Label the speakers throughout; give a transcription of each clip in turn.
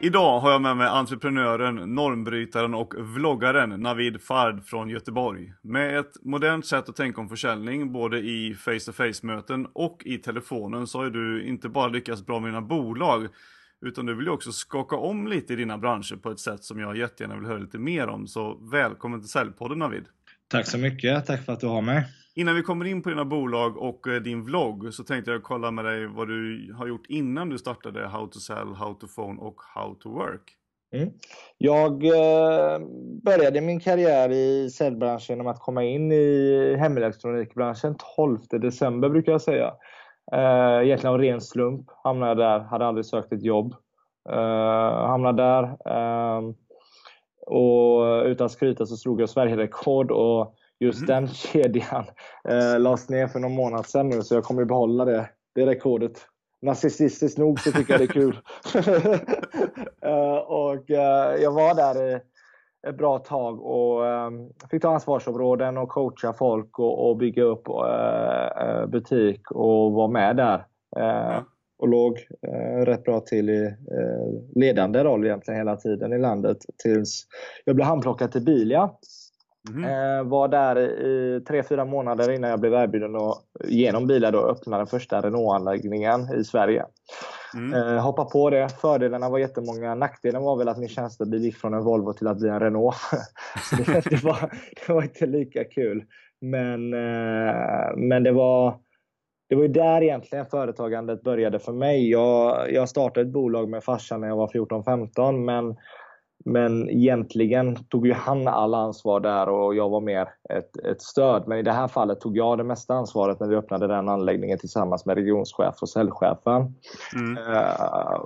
Speaker 1: Idag har jag med mig entreprenören, normbrytaren och vloggaren Navid Fard från Göteborg. Med ett modernt sätt att tänka om försäljning, både i face-to-face möten och i telefonen, så har du inte bara lyckats bra med dina bolag, utan du vill ju också skaka om lite i dina branscher på ett sätt som jag jättegärna vill höra lite mer om. Så välkommen till Säljpodden Navid!
Speaker 2: Tack så mycket, tack för att du har mig.
Speaker 1: Innan vi kommer in på dina bolag och eh, din vlogg så tänkte jag kolla med dig vad du har gjort innan du startade How to Sell, How to Phone och How to Work.
Speaker 2: Mm. Jag eh, började min karriär i säljbranschen genom att komma in i hemelektronikbranschen 12 december brukar jag säga. Eh, egentligen av ren slump hamnade jag där, hade aldrig sökt ett jobb. Eh, hamnade där. Eh, och utan att skryta så slog jag Sverigerekord och just mm. den kedjan eh, lades ner för någon månad sedan nu så jag kommer behålla det, det rekordet. Narcissistiskt nog så tycker jag det är kul. eh, och eh, jag var där i ett bra tag och eh, fick ta ansvarsområden och coacha folk och, och bygga upp eh, eh, butik och vara med där. Mm. Och låg rätt bra till i ledande roll egentligen hela tiden i landet tills jag blev handplockad till Bilia Mm. Eh, var där i tre, fyra månader innan jag blev erbjuden att genom bilar då öppna den första Renault-anläggningen i Sverige. Mm. Eh, hoppa på det. Fördelarna var jättemånga. Nackdelen var väl att min tjänstebil gick från en Volvo till att bli en Renault. det, det, var, det var inte lika kul. Men, eh, men det var det var ju där egentligen företagandet började för mig. Jag, jag startade ett bolag med farsan när jag var 14-15 men men egentligen tog ju han all ansvar där och jag var mer ett, ett stöd. Men i det här fallet tog jag det mesta ansvaret när vi öppnade den anläggningen tillsammans med regionschef och säljchefen. Mm. Eh,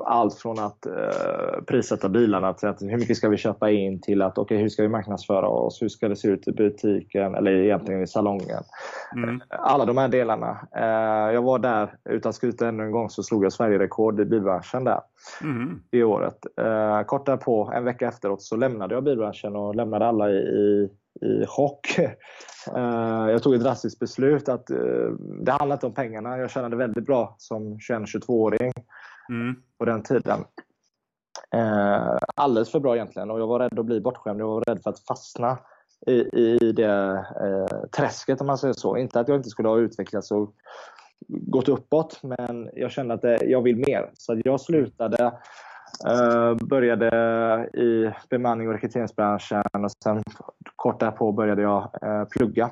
Speaker 2: allt från att uh, prissätta bilarna till att hur mycket ska vi köpa in till att okay, hur ska vi marknadsföra oss, hur ska det se ut i butiken eller egentligen i salongen. Mm. Eh, alla de här delarna. Jag var där, utan skryta ännu en gång, så slog jag Sverigerekord i bilbranschen där mm. det året. Kort därpå, en vecka efteråt så lämnade jag bilbranschen och lämnade alla i, i, i chock. Uh, jag tog ett drastiskt beslut att uh, det handlade inte om pengarna. Jag tjänade väldigt bra som 21-22-åring mm. på den tiden. Uh, alldeles för bra egentligen och jag var rädd att bli bortskämd. Jag var rädd för att fastna i, i det träsket om man säger så. Inte att jag inte skulle ha utvecklats och gått uppåt men jag kände att jag vill mer. Så jag slutade Uh, började i bemanning och rekryteringsbranschen och sen kort därpå började jag uh, plugga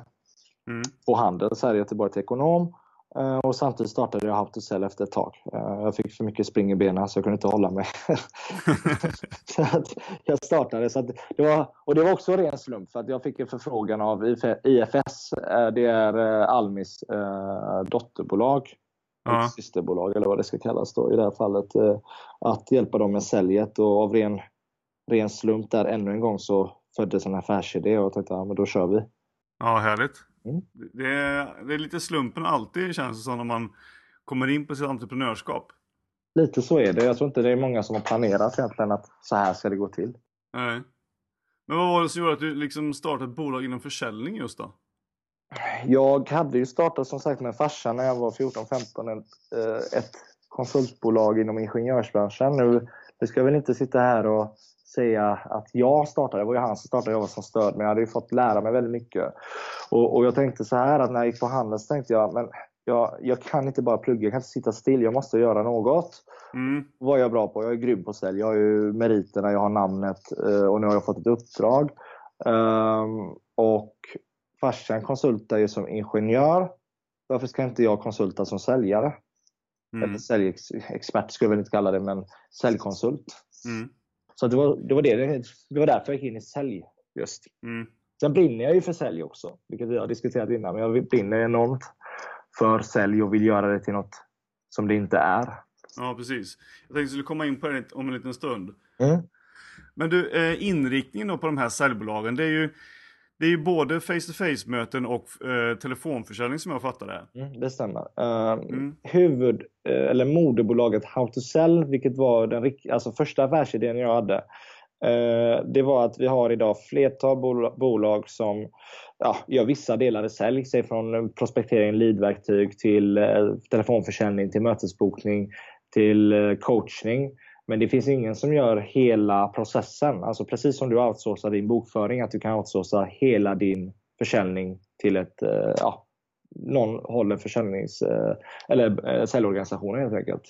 Speaker 2: mm. på Handels här i Göteborg till ekonom. Uh, och samtidigt startade jag How efter ett tag. jag fick för mycket spring i benen så jag kunde inte hålla mig. så att jag startade. Så det var, och det var också en ren slump för att jag fick en förfrågan av IFS. det är Almis dotterbolag ja. ett systerbolag eller vad det ska kallas då i det här fallet. Eh, att hjälpa dem med säljet och av ren, ren slump där ännu en gång så föddes en affärsidé och jag tänkte ja, men då kör vi.
Speaker 1: Ja, härligt. Mm. Det, är, det är lite slumpen alltid känns det som när man kommer in på sitt entreprenörskap.
Speaker 2: Lite så är det. Jag tror inte det är många som har planerat egentligen att så här ska det gå till.
Speaker 1: Nej. Men vad var det som gjorde att du liksom startade ett bolag inom försäljning just då?
Speaker 2: Jag hade ju startat som sagt med farsan när jag var 14-15 ett, eh, ett konsultbolag inom ingenjörsbranschen. Nu, nu ska jag väl inte sitta här och säga att jag startade, det var ju han som startade, jag var som stöd, men jag hade ju fått lära mig väldigt mycket. Och, och jag tänkte så här att när jag gick på Handels tänkte jag, men jag, jag kan inte bara plugga, jag kan inte sitta still, jag måste göra något. Mm. Vad är jag bra på? Jag är grym på sälj, jag har ju meriterna, jag har namnet eh, och nu har jag fått ett uppdrag. Um, och farsan konsultar ju som ingenjör. Varför ska inte jag konsulta som säljare? Mm. Eller säljexpert skulle jag väl inte kalla det, men säljkonsult. Mm. Så det var, det, var det, det var därför jag gick in i sälj just. Mm. Sen brinner jag ju för sälj också, vilket vi har diskuterat innan. Men jag brinner enormt för sälj och vill göra det till något som det inte är.
Speaker 1: Ja, precis. Jag tänkte att skulle komma in på det om en liten stund. Mm. Men du, eh, inriktningen på de här säljbolagen, det är ju det är ju både face-to-face möten och eh, telefonförsäljning som jag fattar det.
Speaker 2: Mm, det stämmer. Uh, mm. Huvud, uh, eller moderbolaget How to Sell, vilket var den alltså första affärsidén jag hade, Eh, det var att vi har idag flertal bolag som ja, gör vissa delar i sälj, säg från prospektering, leadverktyg till eh, telefonförsäljning, till mötesbokning, till eh, coachning. Men det finns ingen som gör hela processen. Alltså precis som du outsourcar din bokföring, att du kan outsourca hela din försäljning till ett, ja, någon håller försäljnings eller säljorganisationen helt enkelt.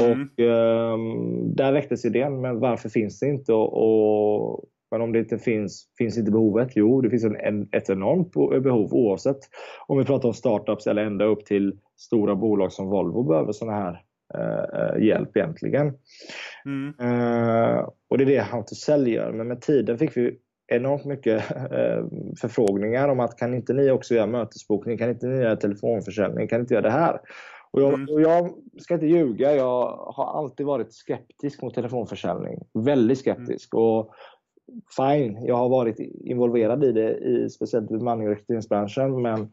Speaker 2: Mm. Och eh, där väcktes idén, men varför finns det inte? Och, och men om det inte finns, finns inte behovet? Jo, det finns en, en, ett enormt behov oavsett om vi pratar om startups eller ända upp till stora bolag som Volvo behöver sån här eh, hjälp egentligen. Mm. Eh, och det är det How to Sell gör. Men med tiden fick vi enormt mycket eh, förfrågningar om att kan inte ni också göra mötesbokning? Kan inte ni göra telefonförsäljning? Kan inte göra det här? Och jag, mm. och jag, ska inte ljuga, jag har alltid varit skeptisk mot telefonförsäljning. Väldigt skeptisk. Mm. Och fine, jag har varit involverad i det, i speciellt bemanning och rekryteringsbranschen. Men,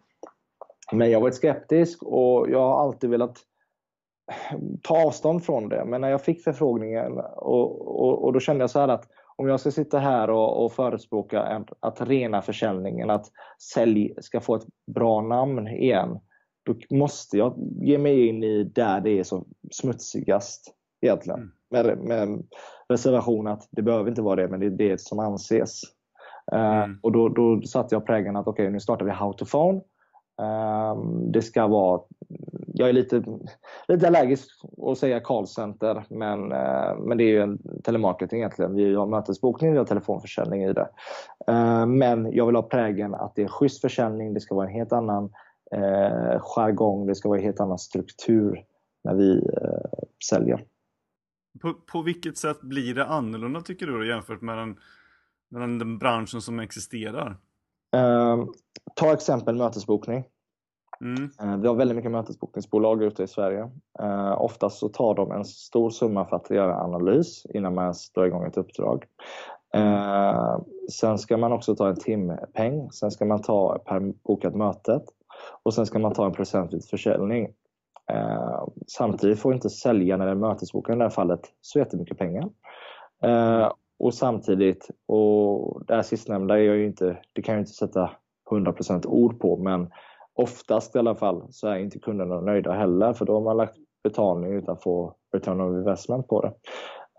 Speaker 2: men jag har varit skeptisk och jag har alltid velat ta avstånd från det. Men när jag fick förfrågningen och, och, och då kände jag så här att om jag ska sitta här och, och förespråka en, att rena försäljningen, att sälj ska få ett bra namn igen, då måste jag ge mig in i där det är som smutsigast egentligen. Mm. Med, med reservation att det behöver inte vara det, men det är det som anses. Eh, mm. Uh, och då, då satte jag prägen att okej, okay, nu startar vi How to Phone. Um, det ska vara jag är lite, lite allergisk att säga callcenter, men, uh, men det är ju en telemarketing egentligen. Vi har mötesbokning, vi har telefonförsäljning i det. Uh, men jag vill ha prägen att det är schysst försäljning, det ska vara en helt annan uh, jargong, det ska vara en helt annan struktur när vi säljer.
Speaker 1: På, på vilket sätt blir det annorlunda tycker du då, jämfört med den, med den branschen som existerar?
Speaker 2: Ta exempel mötesbokning. Mm. Eh, vi har väldigt mycket mötesbokningsbolag ute i Sverige. Eh, oftast så tar de en stor summa för att göra analys innan man ens drar igång ett uppdrag. Eh, sen ska man också ta en timpeng, sen ska man ta per bokat mötet och sen ska man ta en procent vid försäljning. Samtidigt får inte säljaren eller mötesbokaren i det här fallet så jättemycket pengar. Och samtidigt, och det här sistnämnda är jag ju inte, det kan jag inte sätta 100% ord på, men oftast i alla fall så är inte kunderna nöjda heller för då har man lagt betalning utan att få return of investment på det.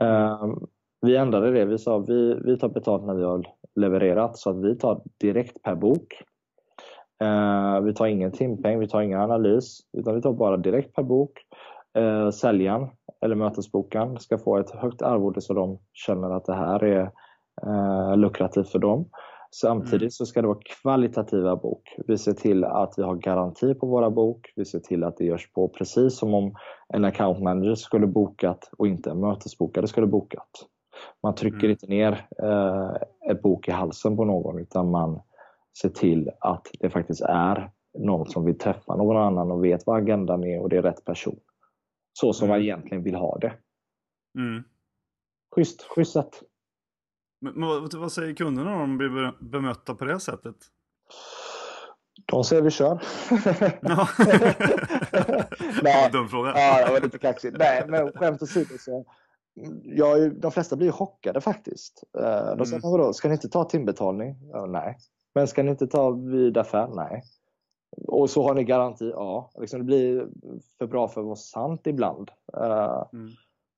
Speaker 2: Ehm, vi ändrade det, vi sa vi, vi tar betalt när vi har levererat så att vi tar direkt per bok ehm, vi tar ingen timpeng, vi tar ingen analys, utan vi tar bara direkt per bok. Ehm, säljaren eller mötesbokaren ska få ett högt arvode så de känner att det här är eh, lukrativt för dem. Samtidigt mm. så ska det vara kvalitativa bok. Vi ser till att vi har garanti på våra bok. Vi ser till att det görs på precis som om en account manager skulle bokat och inte en mötesbokare skulle bokat. Man trycker mm. inte ner eh, ett bok i halsen på någon utan man se till att det faktiskt är någon som vill träffa någon annan och vet vad agendan är och det är rätt person. Så som mm. man egentligen vill ha det. Mm. Schysst, schysst sätt.
Speaker 1: Men, vad, vad säger kunderna om de blir bemötta på det sättet?
Speaker 2: De säger vi kör.
Speaker 1: Ja.
Speaker 2: Nej,
Speaker 1: Dum fråga.
Speaker 2: Ja, jag var lite kaxig. Nej, men skämt åsido så ja, de flesta blir chockade faktiskt. Eh, de säger, mm. vadå, ska ni inte ta timbetalning? Ja, nej. Men ska ni inte ta vid affär? Nej. Och så har ni garanti? Ja. Liksom det blir för bra för att vara sant ibland. Uh, mm.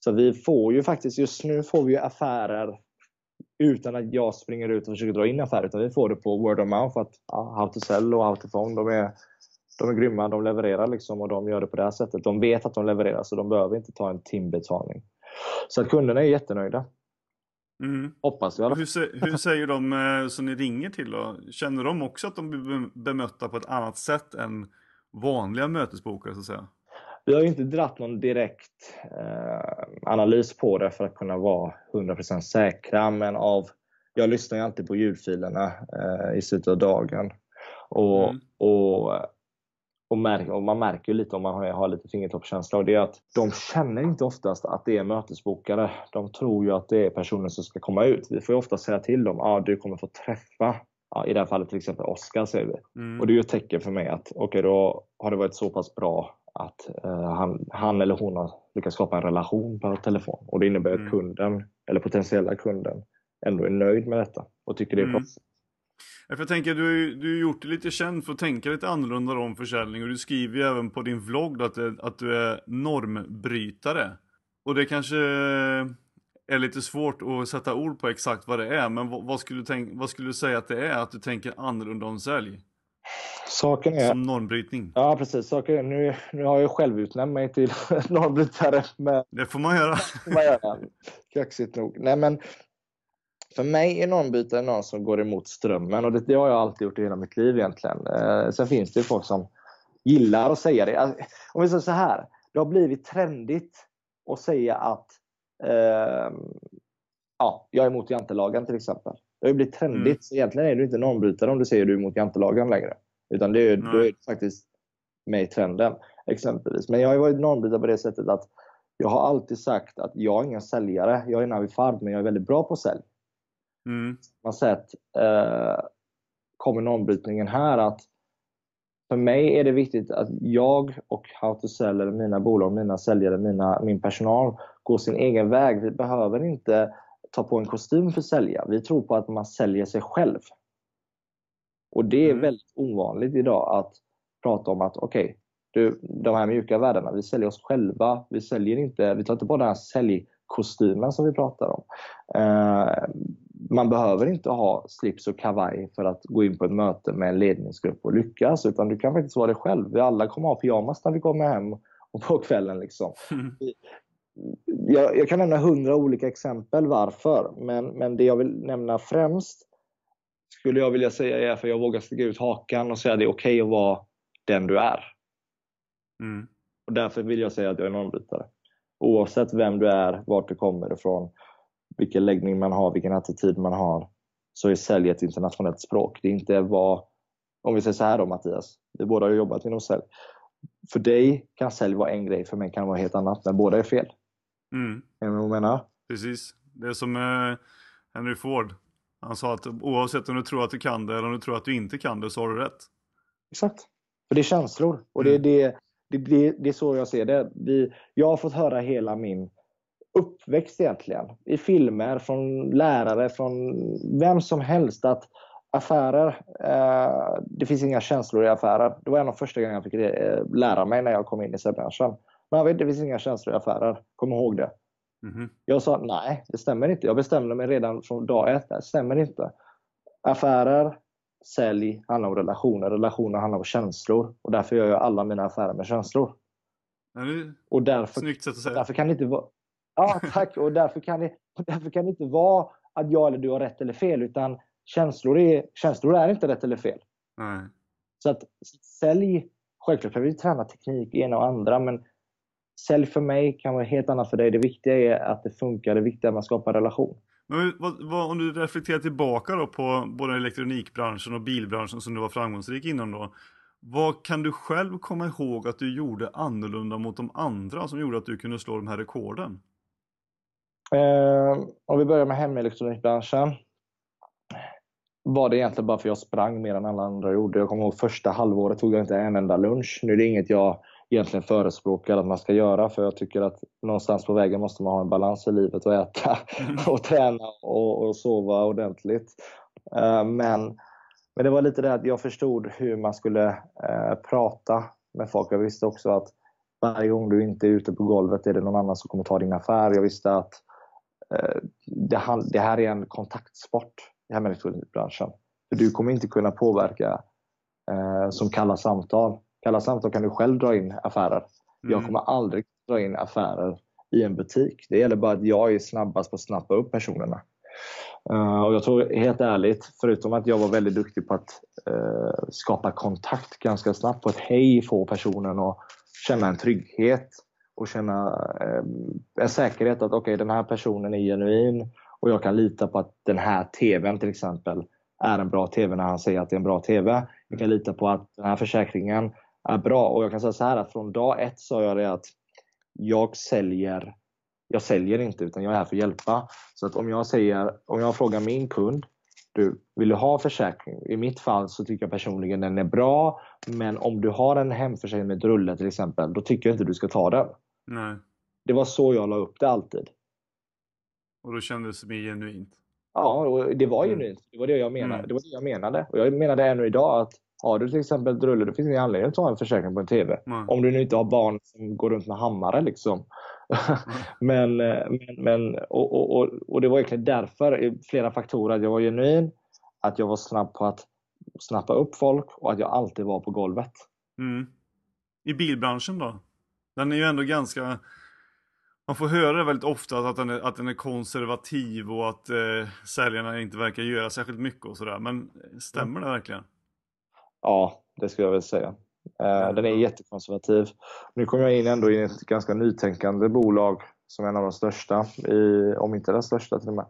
Speaker 2: Så vi får ju faktiskt, just nu får vi affärer utan att jag springer ut och försöker dra in affärer. Utan vi får det på word of mouth. Att ja, How to sell och How to phone, de är, de är grymma. De levererar liksom och de gör det på det här sättet. De vet att de levererar så de behöver inte ta en timbetalning. Så att kunderna är jättenöjda.
Speaker 1: Mm. Hoppas jag. Hur, hur säger de eh, som ni ringer till då? Känner de också att de blir bemötta på ett annat sätt än vanliga mötesbokare så att säga?
Speaker 2: Vi har ju inte dratt någon direkt eh, analys på det för att kunna vara 100% säkra, men av jag lyssnar ju alltid på ljudfilerna eh, i slutet av dagen. Och, mm. och och, märk, och man märker ju lite om man har, har lite fingertoppskänsla och det är att de känner inte oftast att det är mötesbokare. De tror ju att det är personen som ska komma ut. Vi får ju ofta säga till dem ah, du kommer få träffa ja, i det här fallet till exempel Oskar säger vi. Mm. Och det är ju ett tecken för mig att okej okay, då har det varit så pass bra att uh, han, han, eller hon har lyckats skapa en relation på telefon. Och det innebär mm. att kunden, eller potentiella kunden, ändå är nöjd med detta och tycker det är
Speaker 1: Mm.
Speaker 2: bra.
Speaker 1: Jag tänker, du du har gjort dig lite känd för att tänka lite annorlunda om försäljning och du skriver ju även på din vlogg att, att du är normbrytare. Och det kanske är lite svårt att sätta ord på exakt vad det är, men vad, vad, skulle, du tänk, vad skulle du säga att det är att du tänker annorlunda om sälj?
Speaker 2: Saken är
Speaker 1: Som normbrytning.
Speaker 2: Ja, precis. Saker, nu, nu har jag själv utnämnt mig till normbrytare, men
Speaker 1: Det får man göra.
Speaker 2: Kaxigt nog. Nej, men för mig är normbytare någon som går emot strömmen och det, det har jag alltid gjort i hela mitt liv egentligen. Eh, sen finns det ju folk som gillar att säga det. Alltså, Om vi säger så här, det har blivit trendigt att säga att eh, ja, jag är emot jantelagen till exempel. Det har ju blivit trendigt,
Speaker 1: Mm.
Speaker 2: så egentligen är du inte normbrytare om du säger du är emot jantelagen längre. Utan det är, då är du faktiskt med i trenden exempelvis. Men jag har varit normbrytare på det sättet att jag har alltid sagt att jag är ingen säljare. Jag är Navi Fard, men jag är väldigt bra på sälj.
Speaker 1: Mm.
Speaker 2: På samma sätt eh, kommer normbrytningen här att för mig är det viktigt att jag och How to Sell, eller mina bolag, mina säljare, mina, min personal går sin egen väg. Vi behöver inte ta på en kostym för att sälja. Vi tror på att man säljer sig själv. Och det är
Speaker 1: Mm.
Speaker 2: väldigt ovanligt idag att prata om att okej, du, de här mjuka värdena, vi säljer oss själva. Vi säljer inte, vi tar inte på den här säljkostymen som vi pratar om. Eh, man behöver inte ha slips och kavaj för att gå in på ett möte med en ledningsgrupp och lyckas, utan du kan faktiskt vara dig själv. Vi alla kommer ha pyjamas när vi kommer hem och på kvällen. Liksom. Jag, jag kan nämna hundra olika exempel varför, men, men det jag vill nämna främst skulle jag vilja säga är för jag vågar sticka ut hakan och säga att det är okej att vara den du är.
Speaker 1: Mm.
Speaker 2: Och därför vill jag säga att jag är normbrytare. Oavsett vem du är, vart du kommer ifrån, vilken läggning man har, vilken attityd man har, så är sälj ett internationellt språk. Det är inte vad, om vi säger så här då Mattias, vi båda har jobbat inom sälj. För dig kan sälj vara en grej, för mig kan det vara helt annat, men båda är fel.
Speaker 1: Mm.
Speaker 2: Är du med vad jag menar?
Speaker 1: Precis. Det är som eh, Henry Ford. Han sa att oavsett om du tror att du kan det eller om du tror att du inte kan det så har du rätt.
Speaker 2: Exakt. För det är känslor. Och det, är
Speaker 1: Mm.
Speaker 2: det, det, det, det är så jag ser det. Vi, jag har fått höra hela min uppväxt egentligen. I filmer, från lärare, från vem som helst. att Affärer, eh, det finns inga känslor i affärer. Det var en av första gångerna jag fick eh, lära mig när jag kom in i säljbranschen. Men jag vet, det finns inga känslor i affärer. Kom ihåg det.
Speaker 1: Mhm.
Speaker 2: Jag sa nej, det stämmer inte. Jag bestämde mig redan från dag ett. Det stämmer inte. Affärer, sälj handlar om relationer. Relationer handlar om känslor. Och därför gör jag alla mina affärer med känslor.
Speaker 1: Ja,
Speaker 2: Och därför,
Speaker 1: Snyggt sätt att säga.
Speaker 2: därför kan det inte vara... Ja, tack. Och därför kan, det, därför kan det inte vara att jag eller du har rätt eller fel. Utan känslor är, känslor är inte rätt eller fel.
Speaker 1: Nej.
Speaker 2: Så att sälj, självklart kan vi träna teknik, ena och andra, men sälj för mig kan vara helt annat för dig. Det viktiga är att det funkar, det viktiga är att man skapar relation.
Speaker 1: Men vad, vad, om du reflekterar tillbaka då på både elektronikbranschen och bilbranschen som du var framgångsrik inom då. Vad kan du själv komma ihåg att du gjorde annorlunda mot de andra som gjorde att du kunde slå de här rekorden?
Speaker 2: Eh, om vi börjar med hemelektronikbranschen. Var det egentligen bara för jag sprang mer än alla andra gjorde. Jag kommer ihåg första halvåret tog jag inte en enda lunch. Nu är det inget jag egentligen förespråkar att man ska göra för jag tycker att någonstans på vägen måste man ha en balans i livet och äta och träna och, och sova ordentligt. Eh, men, men det var lite det att jag förstod hur man skulle eh, prata med folk. Jag visste också att varje gång du inte är ute på golvet är det någon annan som kommer ta din affär. Jag visste att eh, det, här är en kontaktsport i hemelektronikbranschen. Du kommer inte kunna påverka som kalla samtal. Kalla samtal kan du själv dra in affärer. Jag
Speaker 1: Mm.
Speaker 2: kommer aldrig dra in affärer i en butik. Det gäller bara att jag är snabbast på att snappa upp personerna. Eh, och jag tror helt ärligt, förutom att jag var väldigt duktig på att eh, skapa kontakt ganska snabbt på ett hej få personen och känna en trygghet och känna eh, en säkerhet att okej den här personen är genuin och jag kan lita på att den här TVn till exempel är en bra TV när han säger att det är en bra TV. Jag kan lita på att den här försäkringen är bra och jag kan säga så här att från dag ett sa jag det att jag säljer jag säljer inte utan jag är här för att hjälpa. Så att om jag säger, om jag frågar min kund, du, vill du ha försäkring? I mitt fall så tycker jag personligen den är bra, men om du har en hemförsäkring med drulle till exempel, då tycker jag inte du ska ta den.
Speaker 1: Nej.
Speaker 2: Det var så jag la upp det alltid.
Speaker 1: Och då kändes det mer genuint.
Speaker 2: Ja, det var genuint. Det var det jag menade.
Speaker 1: Mm.
Speaker 2: Det var det jag menade. Och jag menade ännu idag att har du till exempel ett rulle, då finns ingen anledning att ta en försäkring på en TV.
Speaker 1: Nej.
Speaker 2: Om du nu inte har barn som går runt med hammare liksom. men, eh, men, men och, och, och, och det var egentligen därför, flera faktorer, att jag var genuin, att jag var snabb på att snappa upp folk och att jag alltid var på golvet.
Speaker 1: Mm. I bilbranschen då? Den är ju ändå ganska... Man får höra det väldigt ofta att den är, att den är konservativ och att eh, säljarna inte verkar göra särskilt mycket och sådär. Men stämmer det verkligen?
Speaker 2: Ja, det skulle jag väl säga. Eh, Den är jättekonservativ. Nu kommer jag in ändå i ett ganska nytänkande bolag som är en av de största, i, om inte den största till och med.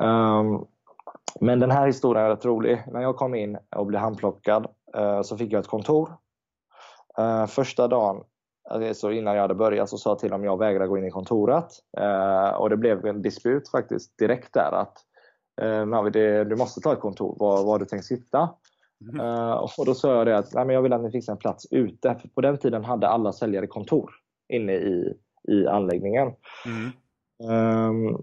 Speaker 2: Ehm, Men den här historien är rätt rolig. När jag kom in och blev handplockad eh, så fick jag ett kontor. Eh, Första dagen, alltså innan jag hade börjat, så sa jag till om jag vägrade gå in i kontoret. Och det blev en disput faktiskt direkt där att du måste ta ett kontor. Var, var du tänkt sitta? Eh, och då sa jag det att Nej, men jag vill att ni fixar en plats ute. För på den tiden hade alla säljare kontor inne i, i anläggningen.
Speaker 1: Mm.
Speaker 2: Ehm,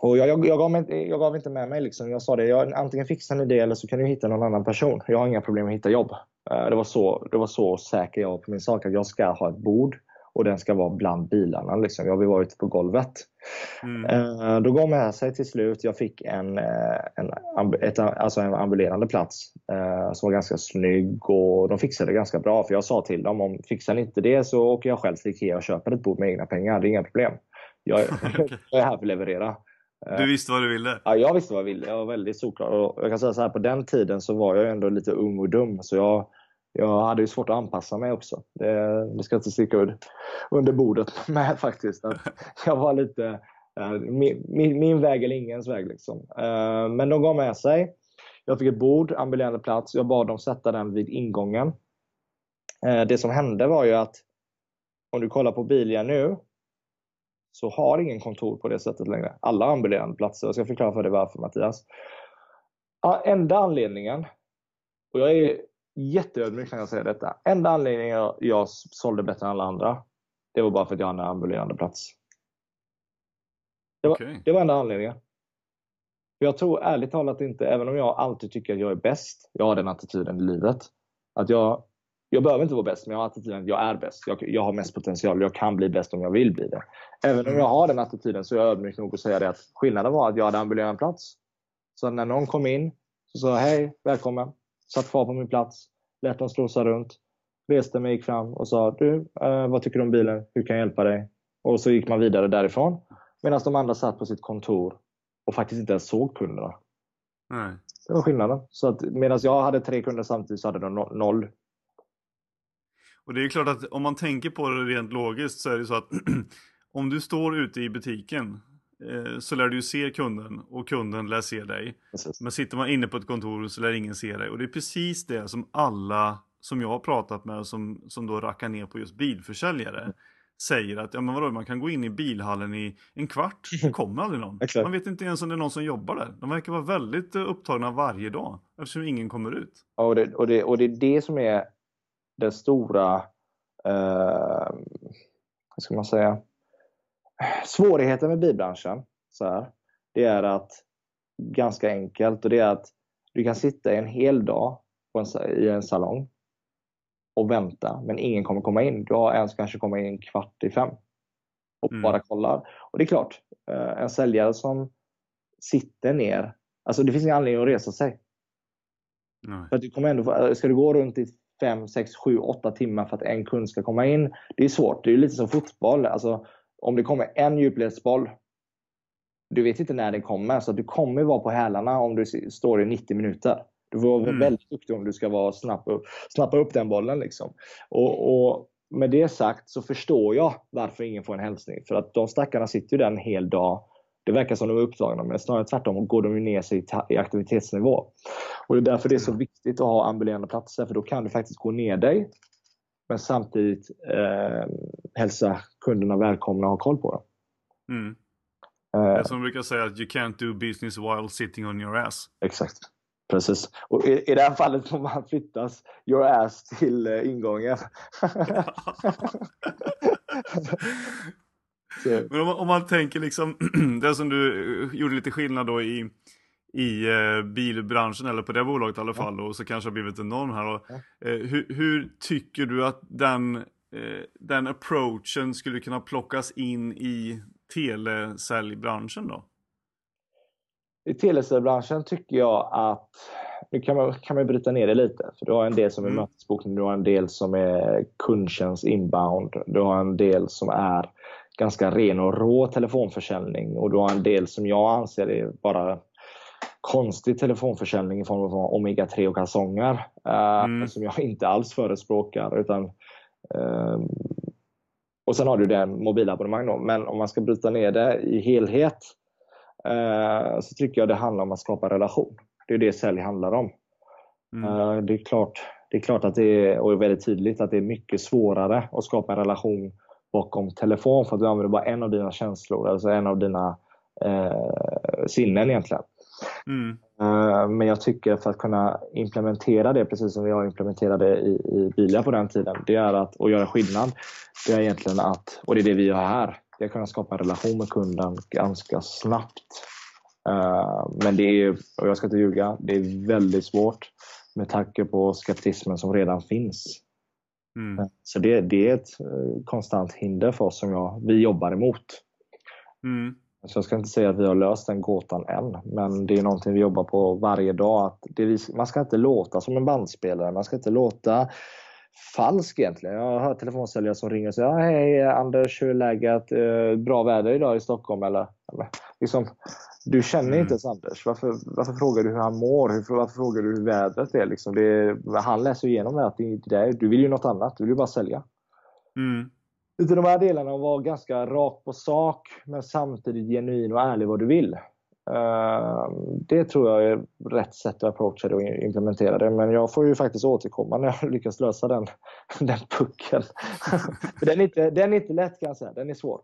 Speaker 2: och jag, jag, jag, gav mig, jag gav inte med mig. Liksom. Jag sa det, jag, antingen fixar ni det eller så kan ni hitta någon annan person. Jag har inga problem att hitta jobb. Eh, det, var så, det var så säker jag var på min sak, att jag ska ha ett bord och den ska vara bland bilarna. Liksom. Jag vill vara ute på golvet.
Speaker 1: Mm.
Speaker 2: Eh, Då gav med sig till slut. Jag fick en, eh, en, ett, alltså en ambulerande plats eh, som var ganska snygg och de fixade det ganska bra. För jag sa till dem om fixar ni inte det så åker jag själv till Ikea och köper ett bord med egna pengar. Det är inga problem. Jag, jag är här för att leverera.
Speaker 1: Du visste vad du ville?
Speaker 2: Ja, jag visste vad jag ville. Jag var väldigt solklar. Och jag kan säga så här, på den tiden så var jag ändå lite ung och dum. Så jag, jag hade ju svårt att anpassa mig också. Det, det ska inte sticka ut under bordet med faktiskt. Att jag var lite eh, min, min, min väg eller ingens väg. Liksom. Eh, Men de gav med sig. Jag fick ett bord, ambulerande plats. Jag bad dem sätta den vid ingången. Eh, Det som hände var ju att om du kollar på Bilia nu så har ingen kontor på det sättet längre. Alla har ambulerande platser. Jag ska förklara för dig varför Mattias. Ja, enda anledningen, och jag är jätteödmjuk när jag säger detta. Enda anledningen jag, jag sålde bättre än alla andra, det var bara för att jag hade en ambulerande plats. Det var,
Speaker 1: Okej.
Speaker 2: det var enda anledningen. För Jag tror ärligt talat inte, även om jag alltid tycker att jag är bäst, jag har den attityden i livet, att jag, jag behöver inte vara bäst, men jag har attityden att jag är bäst. Jag, jag har mest potential, jag kan bli bäst om jag vill bli det. Även om jag har den attityden så är jag ödmjuk nog att säga det att skillnaden var att jag hade ambulerande plats. Så när någon kom in så sa jag hej, välkommen. Satt kvar på min plats, lät dem strosa runt. Reste mig, gick fram och sa du, eh, vad tycker du om bilen? Hur kan jag hjälpa dig? Och så gick man vidare därifrån. Medan de andra satt på sitt kontor och faktiskt inte ens såg kunderna.
Speaker 1: Nej.
Speaker 2: Det var skillnaden. Så att medan jag hade tre kunder samtidigt så hade de no- noll.
Speaker 1: Och det är ju klart att om man tänker på det rent logiskt så är det så att om du står ute i butiken så lär du se kunden och kunden lär se dig.
Speaker 2: Precis.
Speaker 1: Men sitter man inne på ett kontor så lär ingen se dig. Och det är precis det som alla som jag har pratat med som, som då rackar ner på just bilförsäljare säger att ja men vadå, man kan gå in i bilhallen i en kvart, det kommer aldrig någon. Man vet inte ens om det är någon som jobbar där. De verkar vara väldigt eh, upptagna varje dag eftersom ingen kommer ut.
Speaker 2: Ja, och, det, och, det, och det är det som är den stora, eh, vad ska man säga, svårigheten med bilbranschen. Så här, det är att, ganska enkelt, och det är att du kan sitta en hel dag en, i en salong och vänta, men ingen kommer komma in. Du har ens kanske komma in kvart i fem och
Speaker 1: Mm.
Speaker 2: bara kollar. Och det är klart, eh, en säljare som sitter ner, alltså det finns ingen anledning att resa sig.
Speaker 1: Nej.
Speaker 2: För att du kommer ändå, få- ska du gå runt i 5, 6, 7, 8 timmar för att en kund ska komma in. Det är svårt. Det är lite som fotboll. Alltså, om det kommer en djupledsboll. Du vet inte när den kommer. Så du kommer vara på hälarna om du står i 90 minuter. Du får vara
Speaker 1: Mm.
Speaker 2: väldigt duktig om du ska vara snabb upp, snappa upp den bollen. Liksom. Och, och med det sagt så förstår jag varför ingen får en hälsning. För att de stackarna sitter ju där en hel dag. Det verkar som de är upptagna, men snarare tvärtom går de ner sig i aktivitetsnivå. Och det är därför det är så viktigt att ha ambulerande platser, för då kan du faktiskt gå ner dig, men samtidigt eh, hälsa kunderna välkomna och ha koll på dem.
Speaker 1: Mm.
Speaker 2: Eh,
Speaker 1: som brukar säga att you can't do business while sitting on your ass.
Speaker 2: exakt. Precis. Och i, i det här fallet får man flyttas your ass till eh, ingången.
Speaker 1: Men om, om, man tänker liksom, det som du eh, gjorde lite skillnad då i, i eh, bilbranschen, eller på det bolaget i alla fall, och så kanske har blivit en norm här. Och, eh, hur, hur, tycker du att den, eh, den approachen skulle kunna plockas in i telesäljbranschen då?
Speaker 2: I telesäljbranschen tycker jag att nu kan man, kan man bryta ner det lite. För Du har en del som är mm. mötesbokning, du har en del som är kundtjänst inbound, du har en del som är ganska ren och rå telefonförsäljning och du har en del som jag anser är bara konstig telefonförsäljning i form av omega-3 och kalsonger. Eh, mm. Som jag inte alls förespråkar. Utan, um, och sen har du den mobilabonnemang då. Men om man ska bryta ner det i helhet uh, så tycker jag det handlar om att skapa relation. Det är det sälj handlar om. Mm. Uh, det, är klart, det är klart att det är, och är väldigt tydligt att det är mycket svårare att skapa en relation bakom telefon för att du använder bara en av dina känslor, alltså en av dina eh, sinnen egentligen. Mm. Uh, men jag tycker för att kunna implementera det, precis som jag implementerade i, i bilar på den tiden, det är att, och göra skillnad, det är egentligen att, och det är det vi gör här, det är att kunna skapa en relation med kunden ganska snabbt. Uh, men det är, och jag ska inte ljuga, det är väldigt svårt med tanke på skeptismen som redan finns. Mm. Eh, så det, det, är ett konstant hinder för oss som jag, vi jobbar emot. Mm. Så jag ska inte säga att vi har löst den gåtan än, men det är någonting vi jobbar på varje dag. Att det, man ska inte låta som en bandspelare, man ska inte låta falsk egentligen. Jag har hört telefonsäljare som ringer och säger Hej Anders, hur är läget? Eh, bra väder idag i Stockholm eller? Liksom, du känner mm. inte ens Anders. Varför, varför frågar du hur han mår? Varför frågar du hur vädret är? Liksom det, han läser igenom det att det, det, du vill ju något annat. Du vill ju bara sälja. Mm. Utan de här delarna att vara ganska rak på sak men samtidigt genuin och ärlig vad du vill. Eh, det tror jag är rätt sätt att approacha det och implementera det. Men jag får ju faktiskt återkomma när jag lyckas lösa den, den pucken. den, är inte, den är inte lätt kan jag säga, den är svår.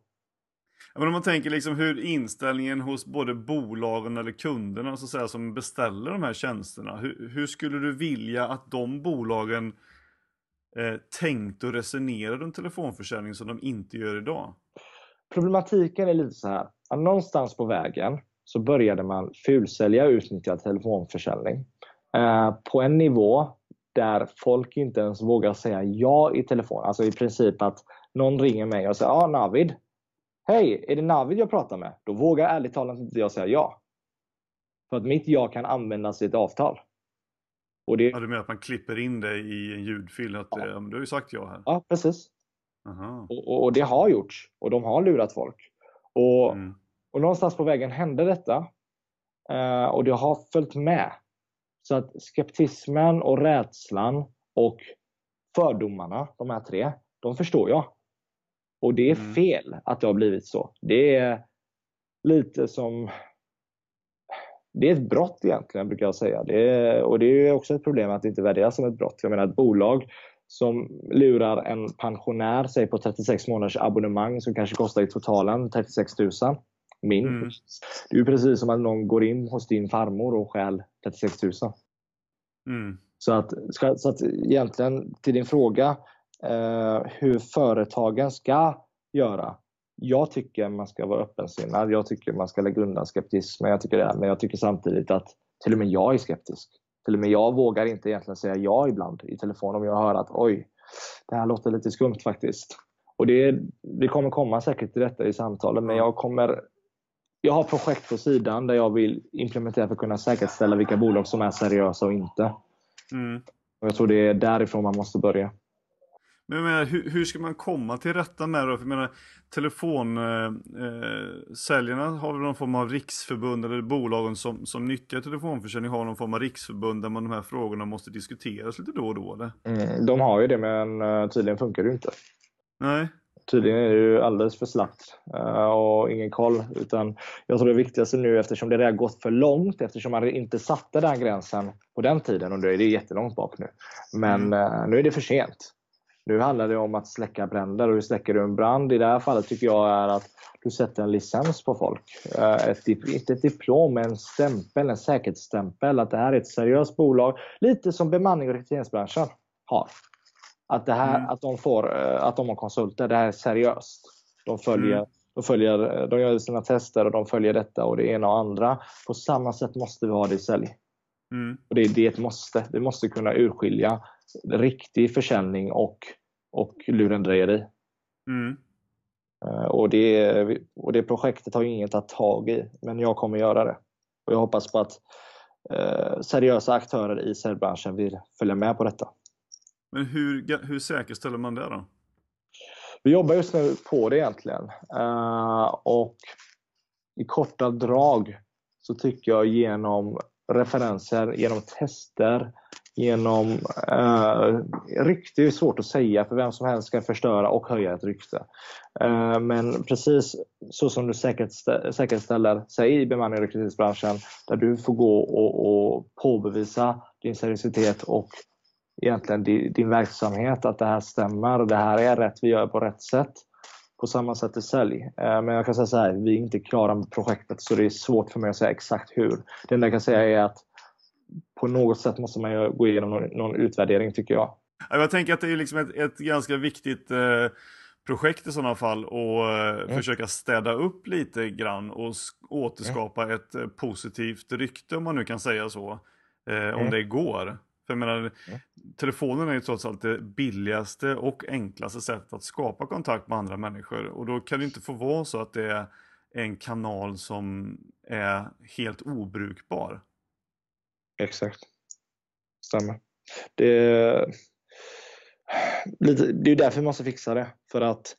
Speaker 1: Men om man tänker liksom hur inställningen hos både bolagen eller kunderna så säga, som beställer de här tjänsterna. Hur, hur skulle du vilja att de bolagen eh, tänkt och resonerat om telefonförsäljning som de inte gör idag?
Speaker 2: Problematiken är lite så här. Att någonstans på vägen så började man fulsälja och utnyttja telefonförsäljning. Eh, på en nivå där folk inte ens vågar säga ja i telefon. Alltså i princip att någon ringer mig och säger ja ah, Navid. Hej, är det Navid jag pratar med? Då vågar ärligt talat inte jag säga ja. För att mitt ja kan användas i ett avtal.
Speaker 1: Och det... Ja, du menar att man klipper in det i en ljudfil? Att, ja. Du har ju sagt ja här.
Speaker 2: Ja, precis. Och, och, det har gjorts och de har lurat folk. Och, mm. och någonstans på vägen hände detta. Uh, och det har följt med. Så att skeptismen och rädslan och fördomarna, de här tre, de förstår jag. Och det är mm. fel att det har blivit så. Det är lite som det är ett brott egentligen, brukar jag säga. Det är, och det är också ett problem att det inte värderas som ett brott. Jag menar ett bolag som lurar en pensionär, säg på 36 månaders abonnemang som kanske kostar i totalen 36 000. Min. Mm. Det är ju precis som att någon går in hos din farmor och stjäl 36 000. Mm. Så, att, så att egentligen till din fråga eh, hur företagen ska göra jag tycker man ska vara öppensinnad. Jag tycker man ska lägga undan skeptismen. Jag tycker det, men jag tycker samtidigt att till och med jag är skeptisk. Till och med jag vågar inte egentligen säga ja ibland i telefon om jag hör att oj, det här låter lite skumt faktiskt. Och det, det kommer komma säkert till detta i samtalen, men jag kommer jag har projekt på sidan där jag vill implementera för att kunna säkerställa vilka bolag som är seriösa och inte. Mm. Och jag tror det är därifrån man måste börja.
Speaker 1: Men jag menar, hur, hur, ska man komma till rätta med det? För jag menar, telefonsäljarna eh, har väl någon form av riksförbund eller bolagen som, som nyttjar telefonförsäljning har någon form av riksförbund där man de här frågorna måste diskuteras lite då och då eller?
Speaker 2: Mm, de har ju det men uh, tydligen funkar det inte.
Speaker 1: Nej.
Speaker 2: Tydligen är det ju alldeles för slappt uh, och ingen koll. Utan jag tror det viktigaste nu eftersom det redan gått för långt eftersom man inte satte den gränsen på den tiden och det är det jättelångt bak nu. Men mm. nu är det för sent. Nu handlar det om att släcka bränder och hur släcker du en brand? I det här fallet tycker jag är att du sätter en licens på folk. Eh, ett, inte ett diplom, men en stämpel, en säkerhetsstämpel. Att det här är ett seriöst bolag. Lite som bemanning och rekryteringsbranschen har. Att, det här, mm. att, de får, eh, att de har konsulter, det här är seriöst. De följer, mm. De, följer, de gör sina tester och de följer detta och det ena och andra. På samma sätt måste vi ha det i sälj.
Speaker 1: Mm.
Speaker 2: Och det, det är ett måste. Vi måste kunna urskilja riktig försäljning och, och lurendrejeri.
Speaker 1: Mm.
Speaker 2: Eh, och det, och det projektet har inget att tag i, men jag kommer göra det. Och jag hoppas på att eh, seriösa aktörer i säljbranschen vill följa med på detta.
Speaker 1: Men hur, hur säkerställer man det då?
Speaker 2: Vi jobbar just nu på det egentligen. Uh, och i korta drag så tycker jag genom referenser, genom tester, genom eh, rykte är svårt att säga för vem som helst kan förstöra och höja ett rykte. Eh, men precis så som du säkerställer sig i bemanning och rekryteringsbranschen där du får gå och, och påbevisa din seriositet och egentligen din verksamhet, att det här stämmer, det här är rätt, vi gör på rätt sätt. På samma sätt i sälj. Eh, men jag kan säga så här, vi är inte klara med projektet så det är svårt för mig att säga exakt hur. Det enda jag kan säga är att på något sätt måste man gå igenom någon, någon utvärdering tycker jag.
Speaker 1: Jag tänker att det är liksom ett, ett ganska viktigt eh, projekt i sådana fall och eh, mm. försöka städa upp lite grann och återskapa mm. ett eh, positivt rykte om man nu kan säga så. Eh, om mm. det går. För jag menar, mm. telefonen är ju trots allt det billigaste och enklaste sättet att skapa kontakt med andra människor. Och då kan det inte få vara så att det är en kanal som är helt obrukbar.
Speaker 2: Exakt. Stämmer. Det är, lite, det är därför vi måste fixa det. För att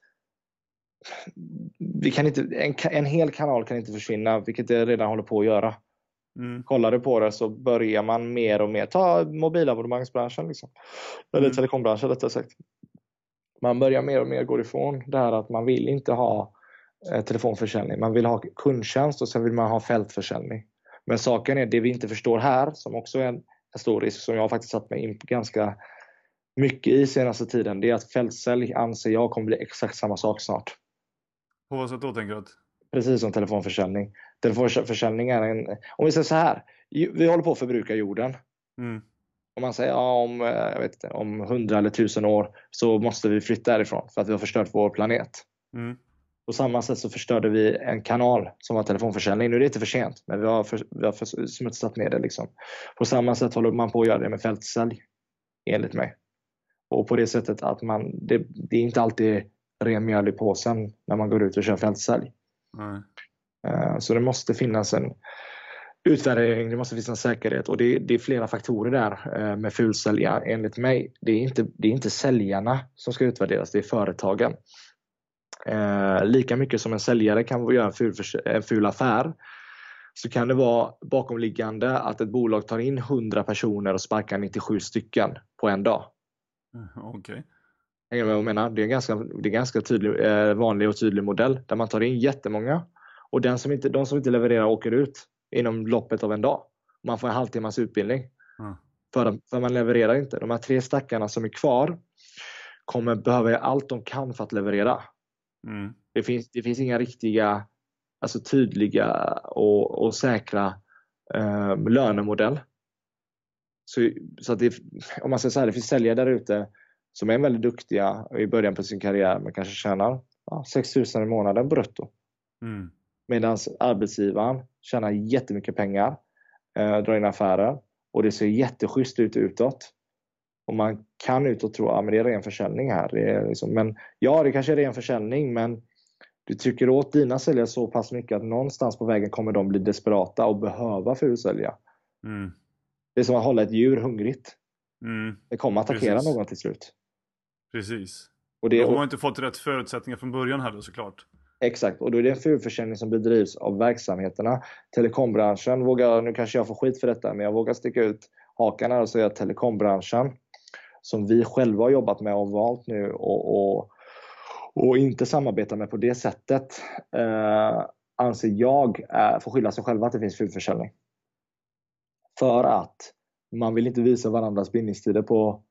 Speaker 2: vi kan inte, en, en hel kanal kan inte försvinna, vilket det redan håller på att göra. Mm. Kollar du på det så börjar man mer och mer, ta mobilabonnemangsbranschen liksom. Eller mm. telekombranschen rättare sagt. Man börjar mer och mer gå ifrån det här att man vill inte ha eh, telefonförsäljning. Man vill ha kundtjänst och sen vill man ha fältförsäljning. Men saken är, det vi inte förstår här, som också är en, en stor risk som jag faktiskt satt mig in på ganska mycket i senaste tiden, det är att fältsälj anser jag kommer bli exakt samma sak snart.
Speaker 1: På vad sätt då tänker du?
Speaker 2: Precis som telefonförsäljning. Telefonförsäljning är en... Om vi säger så här. Vi håller på att förbruka jorden. Mm. Om man säger ja, om, eh, jag vet inte, om 100 eller 1000 år så måste vi flytta därifrån för att vi har förstört vår planet. Mm. På samma sätt så förstörde vi en kanal som var telefonförsäljning. Nu är det inte för sent, men vi har, för, vi har för, smutsat ner det. Liksom. På samma sätt håller man på att göra det med fältsälj, enligt mig. Och på det sättet att man, det, det är inte alltid ren mjöl i påsen när man går ut och kör fältsälj. Mm. Så det måste finnas en utvärdering, det måste finnas en säkerhet och det, det är flera faktorer där eh, med fulsälja enligt mig. Det är, inte, det är inte säljarna som ska utvärderas, det är företagen. Eh, lika mycket som en säljare kan göra en ful, en ful affär så kan det vara bakomliggande att ett bolag tar in 100 personer och sparkar 97 stycken på en dag.
Speaker 1: Mm, okay.
Speaker 2: Jag menar? Det är en ganska, det är ganska tydlig, eh, vanlig och tydlig modell där man tar in jättemånga och den som inte, de som inte levererar åker ut inom loppet av en dag. Man får en halvtimmas utbildning. Mm. För, för man levererar inte. De här tre stackarna som är kvar kommer behöva göra allt de kan för att leverera. Mm. Det, finns, det finns inga riktiga, alltså tydliga och, och säkra eh, lönemodell. Så, så att det, om man säger så här, det finns säljare där ute som är väldigt duktiga i början på sin karriär men kanske tjänar ja, 6 000 i månaden brutto. Mm. Medan arbetsgivaren tjänar jättemycket pengar, eh, drar in affärer och det ser jätteschysst ut utåt. Och man kan utåt tro att ah, det är ren försäljning här. Det är liksom, men Ja, det kanske är ren försäljning men du trycker åt dina säljare så pass mycket att någonstans på vägen kommer de bli desperata och behöva fulsälja. Mm. Det är som att hålla ett djur hungrigt. Mm. Det kommer attackera Precis. någon till slut.
Speaker 1: Precis. Och det, Då har inte fått rätt förutsättningar från början heller såklart.
Speaker 2: Exakt, och då är det en fulförsäljning som bedrivs av verksamheterna. Telekombranschen, vågar, nu kanske jag får skit för detta, men jag vågar sticka ut hakan här och säga att telekombranschen, som vi själva har jobbat med och valt nu och, och, och inte samarbeta med på det sättet, eh, anser jag eh, får skylla sig själva att det finns fulförsäljning. För att man vill inte visa varandras bindningstider på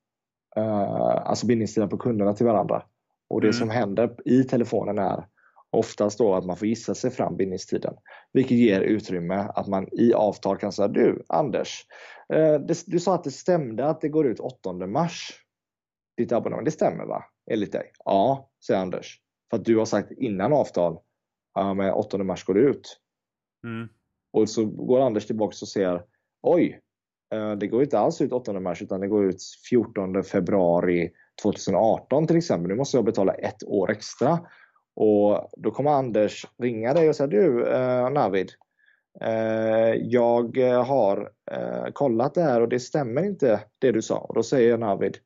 Speaker 2: eh, alltså bindningstiden på kunderna till varandra. Och det mm. som händer i telefonen är oftast då att man får gissa sig fram bindningstiden. Vilket ger utrymme att man i avtal kan säga Du Anders, eh, du sa att det stämde att det går ut 8 mars. Ditt abonnemang, det stämmer va? Enligt dig? Ja, säger Anders. För att du har sagt innan avtal ja, men 8 mars går det ut.
Speaker 1: Mm.
Speaker 2: Och så går Anders tillbaka och säger oj, eh, det går inte alls ut 8 mars utan det går ut 14 februari 2018 till exempel. Nu måste jag betala ett år extra. Och Då kommer Anders ringa dig och säga du eh, Navid, eh, jag har eh, kollat det här och det stämmer inte det du sa. Och Då säger Navid,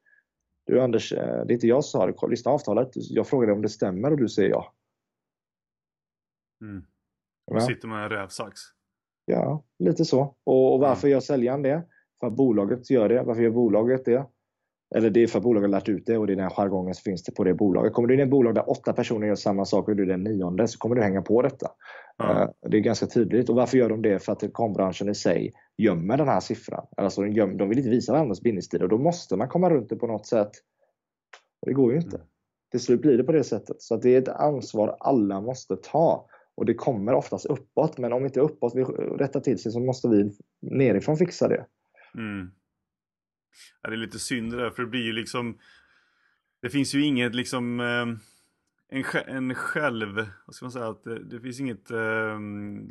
Speaker 2: du Anders, eh, det är inte jag som sa det, lyssna avtalet. Jag frågade om det stämmer och du säger ja.
Speaker 1: Mm.
Speaker 2: Ja.
Speaker 1: Och sitter med en rävsax.
Speaker 2: Ja, lite så. Och, och varför gör säljaren det? För att bolaget gör det. Varför gör bolaget det? Eller det är för att bolaget har lärt ut det och det är den jargongen som finns det på det bolaget. Kommer du in i ett bolag där åtta personer gör samma sak och du är den nionde så kommer du hänga på detta. Eh, Det är ganska tydligt. Och varför gör de det? För att telekombranschen i sig gömmer den här siffran. Alltså de, göm, de vill inte visa varandras bindningstid och då måste man komma runt det på något sätt. Det går ju inte.
Speaker 1: Mm.
Speaker 2: Till slut blir det på det sättet. Så det är ett ansvar alla måste ta. Och det kommer oftast uppåt, men om inte uppåt vill rätta till sig så måste vi nerifrån fixa det.
Speaker 1: Mm. Ja, det är lite synd det där, för det blir ju liksom Det finns ju inget liksom eh, en, en själv, vad ska man säga, att det, det finns inget eh,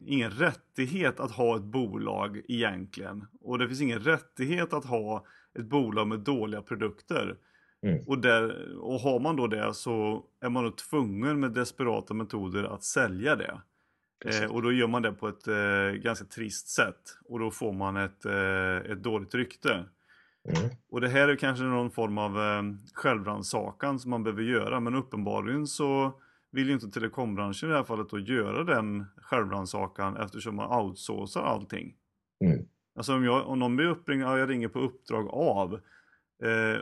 Speaker 1: ingen rättighet att ha ett bolag egentligen. Och det finns ingen rättighet att ha ett bolag med dåliga produkter.
Speaker 2: Mm.
Speaker 1: Och, där, och har man då det så är man då tvungen med desperata metoder att sälja det. Eh, och då gör man det på ett eh, ganska trist sätt. Och då får man ett, eh, ett dåligt rykte.
Speaker 2: Mm.
Speaker 1: Och det här är kanske någon form av eh, självrannsakan som man behöver göra. Men uppenbarligen så vill ju inte telekombranschen i det här fallet då göra den självrannsakan eftersom man outsourcar allting.
Speaker 2: Mm.
Speaker 1: Alltså om, jag, om någon blir uppringd, ja, jag ringer på uppdrag av. Eh,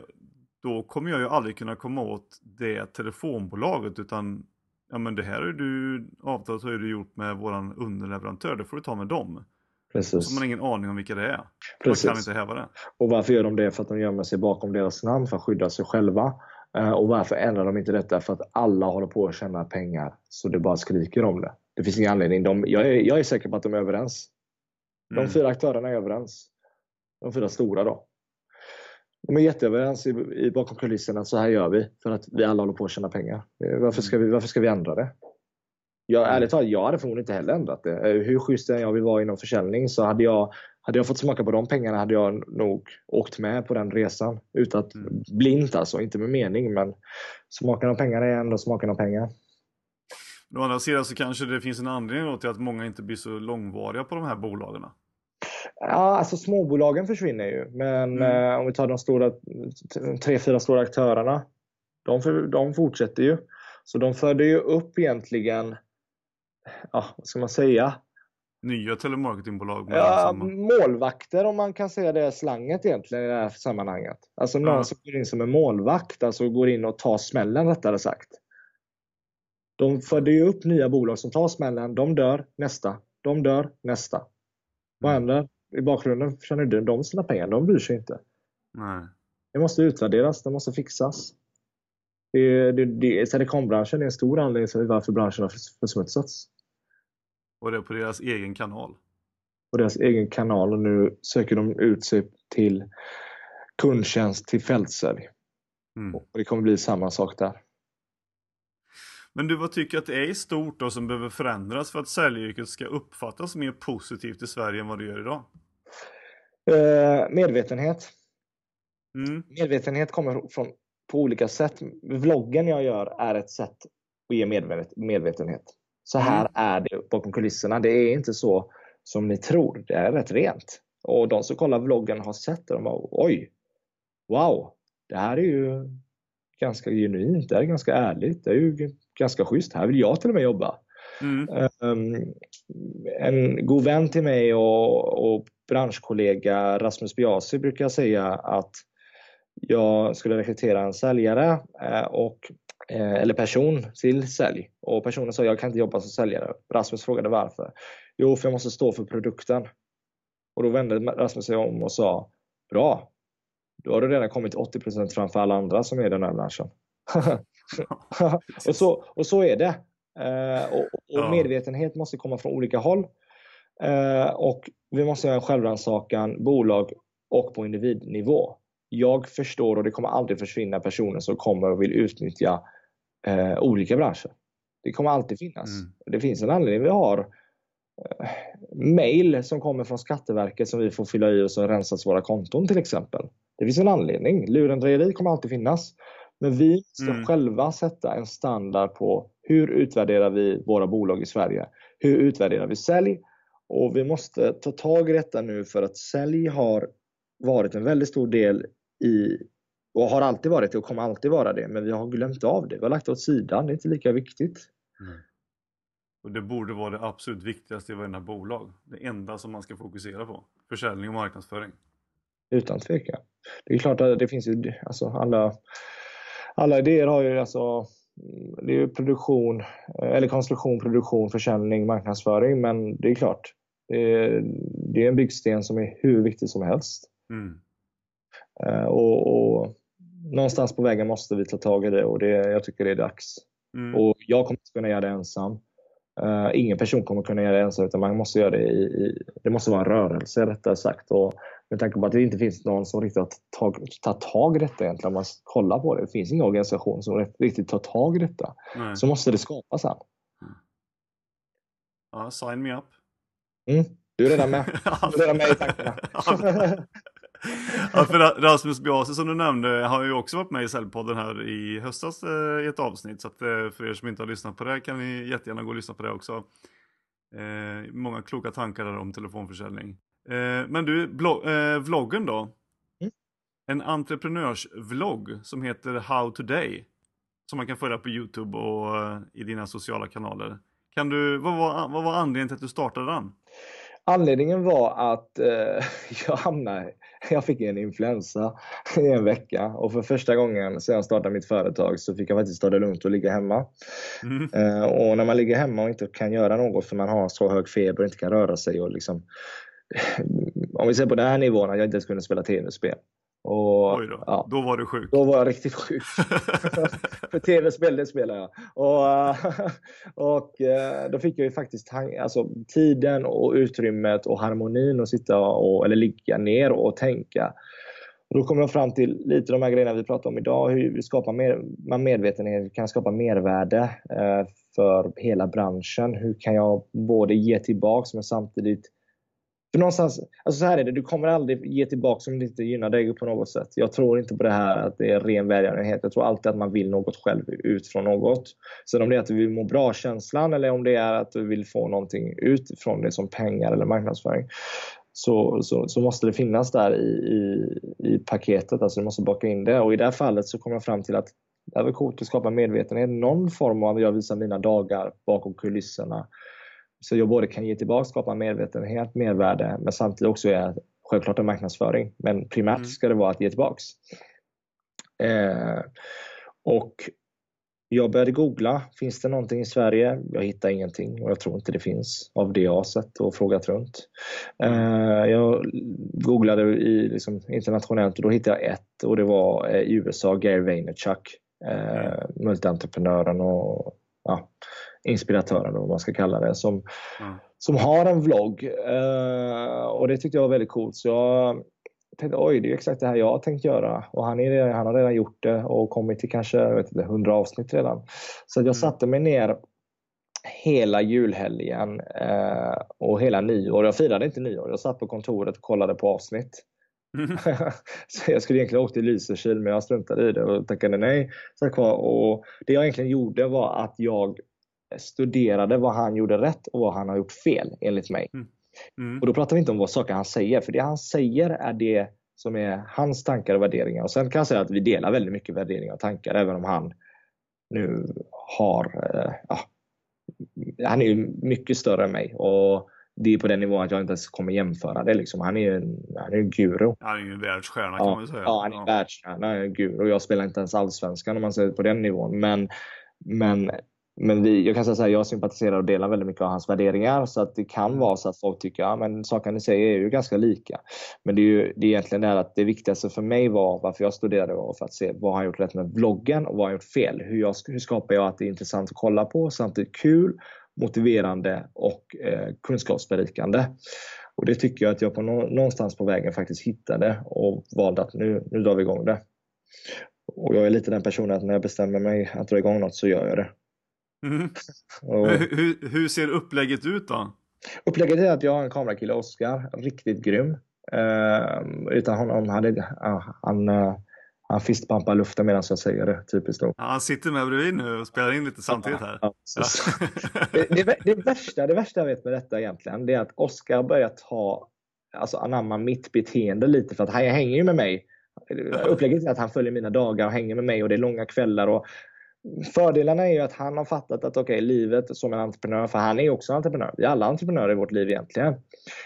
Speaker 1: då kommer jag ju aldrig kunna komma åt det telefonbolaget utan ja men det här har du, avtalet har ju du gjort med våran underleverantör, det får du ta med dem. Så
Speaker 2: Precis.
Speaker 1: har man ingen aning om vilka det är. Man
Speaker 2: Precis.
Speaker 1: kan inte häva det.
Speaker 2: Och varför gör de det? För att de gömmer sig bakom deras namn för att skydda sig själva. Eh, Och varför ändrar de inte detta? För att alla håller på att tjäna pengar. Så det bara skriker om det. Det finns ingen anledning. De, jag, är, jag är säker på att de är överens. De
Speaker 1: Mm.
Speaker 2: fyra aktörerna är överens. De fyra stora då. De är jätteöverens i, i bakom kulisserna. Så här gör vi. För att vi alla håller på att tjäna pengar. Eh, Varför ska vi, varför ska vi ändra det? Jag,
Speaker 1: Mm.
Speaker 2: ärligt talat, jag hade förmodligen inte heller ändrat det. Eh, Hur schysst jag vill vara inom försäljning så hade jag, hade jag fått smaka på de pengarna hade jag nog åkt med på den resan. Utan att
Speaker 1: Mm.
Speaker 2: blint alltså, inte med mening men smaken av pengar är ändå smaken av pengar.
Speaker 1: Å andra sidan så kanske det finns en anledning till att många inte blir så långvariga på de här bolagen.
Speaker 2: Ja, alltså småbolagen försvinner ju. Men
Speaker 1: Mm.
Speaker 2: eh, om vi tar de stora, tre, fyra stora aktörerna. De, de fortsätter ju. Så de förde ju upp egentligen, ja, vad ska man säga?
Speaker 1: Nya telemarketingbolag
Speaker 2: Ja, målvakter om man kan säga det slanget egentligen i det här sammanhanget. Alltså någon
Speaker 1: Ja.
Speaker 2: som går in som en målvakt, alltså går in och tar smällen rättare sagt. De födde ju upp nya bolag som tar smällen, de dör, nästa. De dör, nästa. Vad
Speaker 1: Mm.
Speaker 2: händer? I bakgrunden känner du de sina pengar, de bryr sig inte.
Speaker 1: Nej.
Speaker 2: Det måste utvärderas, det måste fixas. Det, det, det, telekombranschen är en stor anledning till varför branschen har förs- försmutsats.
Speaker 1: Och det är på deras egen kanal.
Speaker 2: På deras egen kanal och nu söker de ut sig till kundtjänst till fältsälj.
Speaker 1: Mm.
Speaker 2: Och det kommer bli samma sak där.
Speaker 1: Men du, vad tycker att det är i stort då som behöver förändras för att säljyrket ska uppfattas mer positivt i Sverige än vad det gör idag?
Speaker 2: Eh, medvetenhet.
Speaker 1: Mm.
Speaker 2: Medvetenhet kommer från, på olika sätt. Vloggen jag gör är ett sätt att ge medvet, medvetenhet. Så här
Speaker 1: Mm.
Speaker 2: är det bakom kulisserna. Det är inte så som ni tror. Det är rätt rent. Och de som kollar vloggen har sett det. De bara, oj, wow, det här är ju ganska genuint. Det här är ganska ärligt. Det är ju ganska schysst. Här vill jag till och med jobba.
Speaker 1: Mm.
Speaker 2: Um, en god vän till mig och, och branschkollega Rasmus Biasi brukar säga att jag skulle rekrytera en säljare eh, och, eller person till sälj. Och personen sa jag kan inte jobba som säljare. Rasmus frågade varför. Jo, för jag måste stå för produkten. Och då vände Rasmus sig om och sa Bra, då har du redan kommit 80% framför alla andra som är i den här branschen. och, så, och så är det. Eh, och och medvetenhet måste komma från olika håll. Eh, och vi måste göra en självrannsakan, bolag och på individnivå. Jag förstår och det kommer aldrig försvinna personer som kommer och vill utnyttja eh, olika branscher. Det kommer alltid finnas. Mm. Det finns en anledning vi har eh, mail som kommer från Skatteverket som vi får fylla i och så rensas våra konton till exempel. Det finns en anledning. Lurendrejeri kommer alltid finnas. Men vi ska mm. själva sätta en standard på hur utvärderar vi våra bolag i Sverige? Hur utvärderar vi sälj? Och vi måste ta tag i detta nu för att sälj har varit en väldigt stor del i och har alltid varit det och kommer alltid vara det. Men vi har glömt av det. Vi har lagt det åt sidan. Det är inte lika viktigt. Mm.
Speaker 1: Och Det borde vara det absolut viktigaste i varenda bolag. Det enda som man ska fokusera på. Försäljning och marknadsföring.
Speaker 2: Utan tvekan. Det är klart att det finns ju alltså alla, alla idéer har ju alltså det är produktion, eller konstruktion, produktion, försäljning, marknadsföring. Men det är klart, det är, en byggsten som är hur viktig som helst. Mm. Uh, och, och, någonstans på vägen måste vi ta tag i det och det, jag tycker det är dags. Mm. Och jag kommer inte kunna göra det ensam. Uh, ingen person kommer kunna göra det ensam utan man måste göra det i, i det måste vara en rörelse rättare sagt. Och med tanke på att det inte finns någon som riktigt har tagit tag i detta egentligen om man kollar på det. Det finns ingen organisation som riktigt tar tag i detta. Nej. Så måste det skapas. Mm.
Speaker 1: Ja, sign me up.
Speaker 2: Mm, du är redan med. Du är redan med i tankarna.
Speaker 1: ja, för Rasmus Biase som du nämnde har ju också varit med i Säljpodden här i höstas eh, i ett avsnitt. Så att, eh, för er som inte har lyssnat på det kan ni jättegärna gå och lyssna på det också. Eh, många kloka tankar där om telefonförsäljning. Eh, men du, eh, vloggen då? Mm. En entreprenörsvlogg som heter How Today. Som man kan följa på Youtube och eh, i dina sociala kanaler. Kan du, vad, var, vad var anledningen till att du startade den?
Speaker 2: Anledningen var att jag hamnade, jag fick en influensa i en vecka och för första gången sedan jag startade mitt företag så fick jag faktiskt ta det lugnt och ligga hemma. Mm. Eh, och när man ligger hemma och inte kan göra något för man har så hög feber och inte kan röra sig och liksom om vi ser på den här nivån att jag inte ens kunde spela tv-spel.
Speaker 1: Och, Oj då, ja, då var du sjuk.
Speaker 2: Då var jag riktigt sjuk. För tv-spel, det spelar jag. Och, och eh, då fick jag ju faktiskt alltså, tiden och utrymmet och harmonin att sitta och, eller ligga ner och tänka. Och då kom jag fram till lite de här grejerna vi pratar om idag, hur vi skapar mer, man medvetenhet, kan skapa mervärde eh, för hela branschen. Hur kan jag både ge tillbaks men samtidigt för någonstans, alltså så här är det, du kommer aldrig ge tillbaka om det inte gynnar dig på något sätt. Jag tror inte på det här att det är ren välgörenhet. Jag tror alltid att man vill något själv ut från något. Sen om det är att du vill må bra-känslan eller om det är att du vill få någonting utifrån det som pengar eller marknadsföring. Så, så, så måste det finnas där i, i, i paketet, alltså du måste baka in det. Och i det här fallet så kom jag fram till att det är coolt att skapa medvetenhet. Någon form av, jag visar mina dagar bakom kulisserna så jag både kan ge tillbaka, skapa medvetenhet, mervärde, men samtidigt också är självklart en marknadsföring. Men primärt mm. ska det vara att ge tillbaks. Eh, och jag började googla, finns det någonting i Sverige? Jag hittade ingenting och jag tror inte det finns av det jag har sett och frågat runt. Eh, jag googlade i, liksom, internationellt och då hittade jag ett och det var eh, i USA, Gary Vaynerchuk, eh, multientreprenören och ja, inspiratören, vad man ska kalla det, som, mm. som har en vlogg. Eh, och det tyckte jag var väldigt coolt. Så jag tänkte oj, det är exakt det här jag har tänkt göra. Och han, är, han har redan gjort det och kommit till kanske jag vet inte, 100 avsnitt redan. Så jag mm. satte mig ner hela julhelgen eh, och hela nyår. Jag firade inte nyår. Jag satt på kontoret och kollade på avsnitt. Mm. så jag skulle egentligen åkt till Lysekil men jag struntade i det och tackade nej. Så kvar. Och det jag egentligen gjorde var att jag studerade vad han gjorde rätt och vad han har gjort fel enligt mig. Mm. Mm. Och då pratar vi inte om vad saker han säger, för det han säger är det som är hans tankar och värderingar. Och Sen kan jag säga att vi delar väldigt mycket värderingar och tankar, även om han nu har... Eh, ja, han är ju mycket större än mig. Och det är på den nivån att jag inte ens kommer jämföra det. Liksom. Han är ju en, han är en guru.
Speaker 1: Han är ju en världsstjärna kan
Speaker 2: ja,
Speaker 1: man säga.
Speaker 2: Ja, han är en ja. världsstjärna. En guru. Jag spelar inte ens allsvenskan om man säger på den nivån. Men, men men vi, jag kan säga så här, jag sympatiserar och delar väldigt mycket av hans värderingar så att det kan vara så att folk tycker att ja, sakerna ni säger är ju ganska lika. Men det är ju det är egentligen det att det viktigaste för mig var varför jag studerade var för att se vad han gjort rätt med vloggen och vad han gjort fel. Hur, jag, hur skapar jag att det är intressant att kolla på samtidigt kul, motiverande och eh, kunskapsberikande. Och det tycker jag att jag på någonstans på vägen faktiskt hittade och valde att nu, nu drar vi igång det. Och jag är lite den personen att när jag bestämmer mig att dra igång något så gör jag det.
Speaker 1: Mm. och... hur, hur ser upplägget ut då?
Speaker 2: Upplägget är att jag har en kamerakille, Oskar, riktigt grym. Uh, utan honom hade uh, han, uh, han fistpumpar luften medan jag säger det, typiskt nog.
Speaker 1: Ja, han sitter med bredvid nu och spelar in lite samtidigt här. Ja, ja.
Speaker 2: det, det, det, värsta, det värsta jag vet med detta egentligen, det är att Oskar börjar ta, alltså anamma mitt beteende lite för att han hänger ju med mig. Upplägget är att han följer mina dagar och hänger med mig och det är långa kvällar och Fördelarna är ju att han har fattat att okej, okay, livet som en entreprenör, för han är ju också entreprenör. Vi är alla entreprenörer i vårt liv egentligen.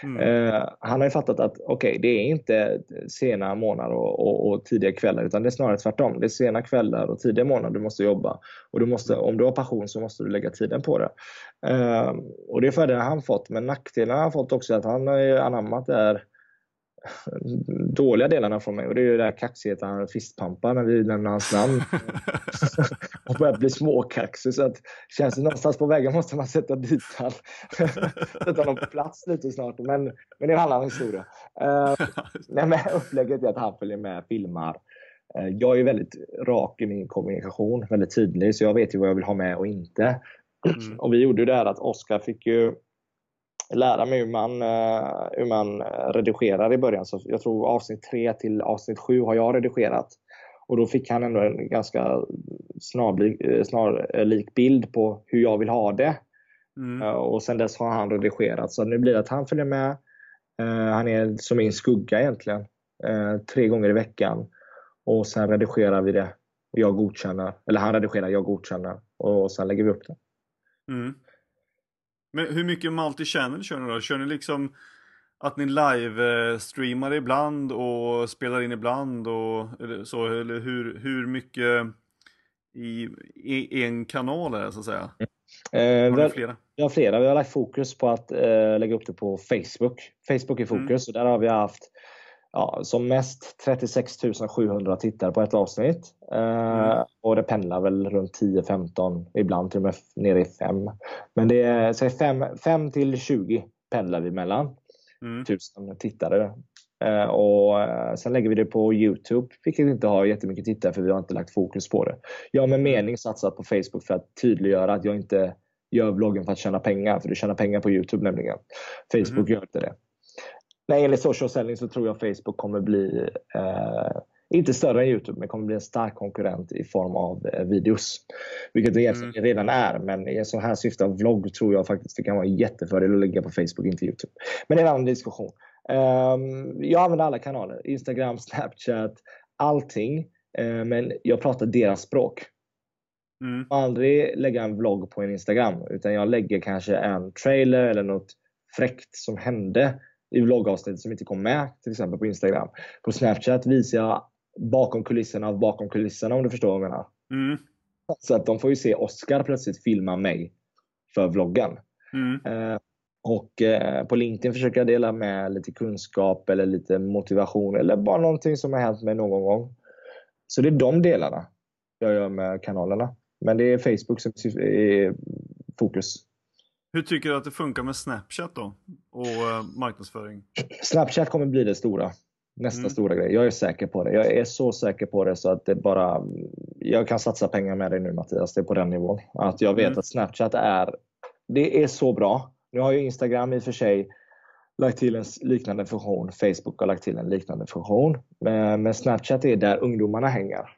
Speaker 2: Mm. Uh, han har ju fattat att okej, okay, det är inte sena morgnar och, och, och, tidiga kvällar utan det är snarare tvärtom. det är sena kvällar och tidiga morgnar du måste jobba. Och du måste, om du har passion så måste du lägga tiden på det. Uh, och det är fördelar han fått, men nackdelarna har fått också att han har anammat det här dåliga delarna från mig och det är ju det där kaxigheten han fistpampar när vi nämner hans namn. och börjar bli småkaxig så att känns det någonstans på vägen måste man sätta dit han. sätta honom på plats lite snart. Men, men det är en annan historia. Uh, nej, men upplägget är att han följer med, filmar. Uh, jag är väldigt rak i min kommunikation, väldigt tydlig, så jag vet ju vad jag vill ha med och inte. Mm. Och vi gjorde ju det här att Oskar fick ju lära mig hur man, eh, hur man redigerar i början. Så jag tror avsnitt 3 till avsnitt 7 har jag redigerat. Och då fick han ändå en ganska snarlik, eh, snarlik bild på hur jag vill ha det. Mm. Eh, och sen dess har han redigerat. Så nu blir det att han följer med. Han är som min skugga egentligen. Tre gånger i veckan. Och sen redigerar vi det. Jag godkänner. Eller han redigerar, jag godkänner. Och sen lägger vi upp det. Mm.
Speaker 1: Men hur mycket multi-channel kör ni då? Kör ni liksom att ni live-streamar ibland och spelar in ibland och eller så? Eller hur, hur mycket i, i en kanal är det så att säga?
Speaker 2: Mm. har ni flera? Vi har flera. Vi har lagt fokus på att eh, lägga upp det på Facebook. Facebook är fokus mm. och där har vi haft ja, som mest 36 700 tittare på ett avsnitt. Eh, mm. Och det pendlar väl runt 10-15, ibland till och med nere i 5. Men det är säg 5, 5 till 20 pendlar vi mellan. Mm. Tusen tittare. Eh, och eh, sen lägger vi det på Youtube, vilket inte har jättemycket tittare för vi har inte lagt fokus på det. Jag har med mm. mening satsat på Facebook för att tydliggöra att jag inte gör vloggen för att tjäna pengar, för du tjänar pengar på Youtube nämligen. Facebook mm. gör inte det. Nej, enligt social selling så tror jag Facebook kommer bli, eh, inte större än Youtube, men kommer bli en stark konkurrent i form av eh, videos. Vilket det mm. redan är, men i en sån här syfte av vlogg tror jag faktiskt det kan vara en jättefördel att ligga på Facebook, inte Youtube. Men det är en annan diskussion. Um, jag använder alla kanaler, Instagram, Snapchat, allting. Uh, men jag pratar deras språk. Mm. Jag aldrig lägga en vlogg på en Instagram, utan jag lägger kanske en trailer eller något fräckt som hände i vloggavsnitt som inte kom med, till exempel på Instagram. På Snapchat visar jag bakom kulisserna av bakom kulisserna om du förstår vad jag menar. Mm. Så att de får ju se Oscar plötsligt filma mig för vloggen. Mm. Eh, och eh, på LinkedIn försöker jag dela med lite kunskap eller lite motivation eller bara någonting som har hänt mig någon gång. Så det är de delarna jag gör med kanalerna. Men det är Facebook som är fokus.
Speaker 1: Hur tycker du att det funkar med Snapchat då? Och eh, marknadsföring?
Speaker 2: Snapchat kommer bli det stora. Nästa mm. stora grej. Jag är säker på det. Jag är så säker på det så att det bara... Jag kan satsa pengar med dig nu Mattias. Det är på den nivån. Att jag vet mm. att Snapchat är... Det är så bra. Nu har ju Instagram i och för sig lagt till en liknande funktion. Facebook har lagt till en liknande funktion. Men, men Snapchat är där ungdomarna hänger.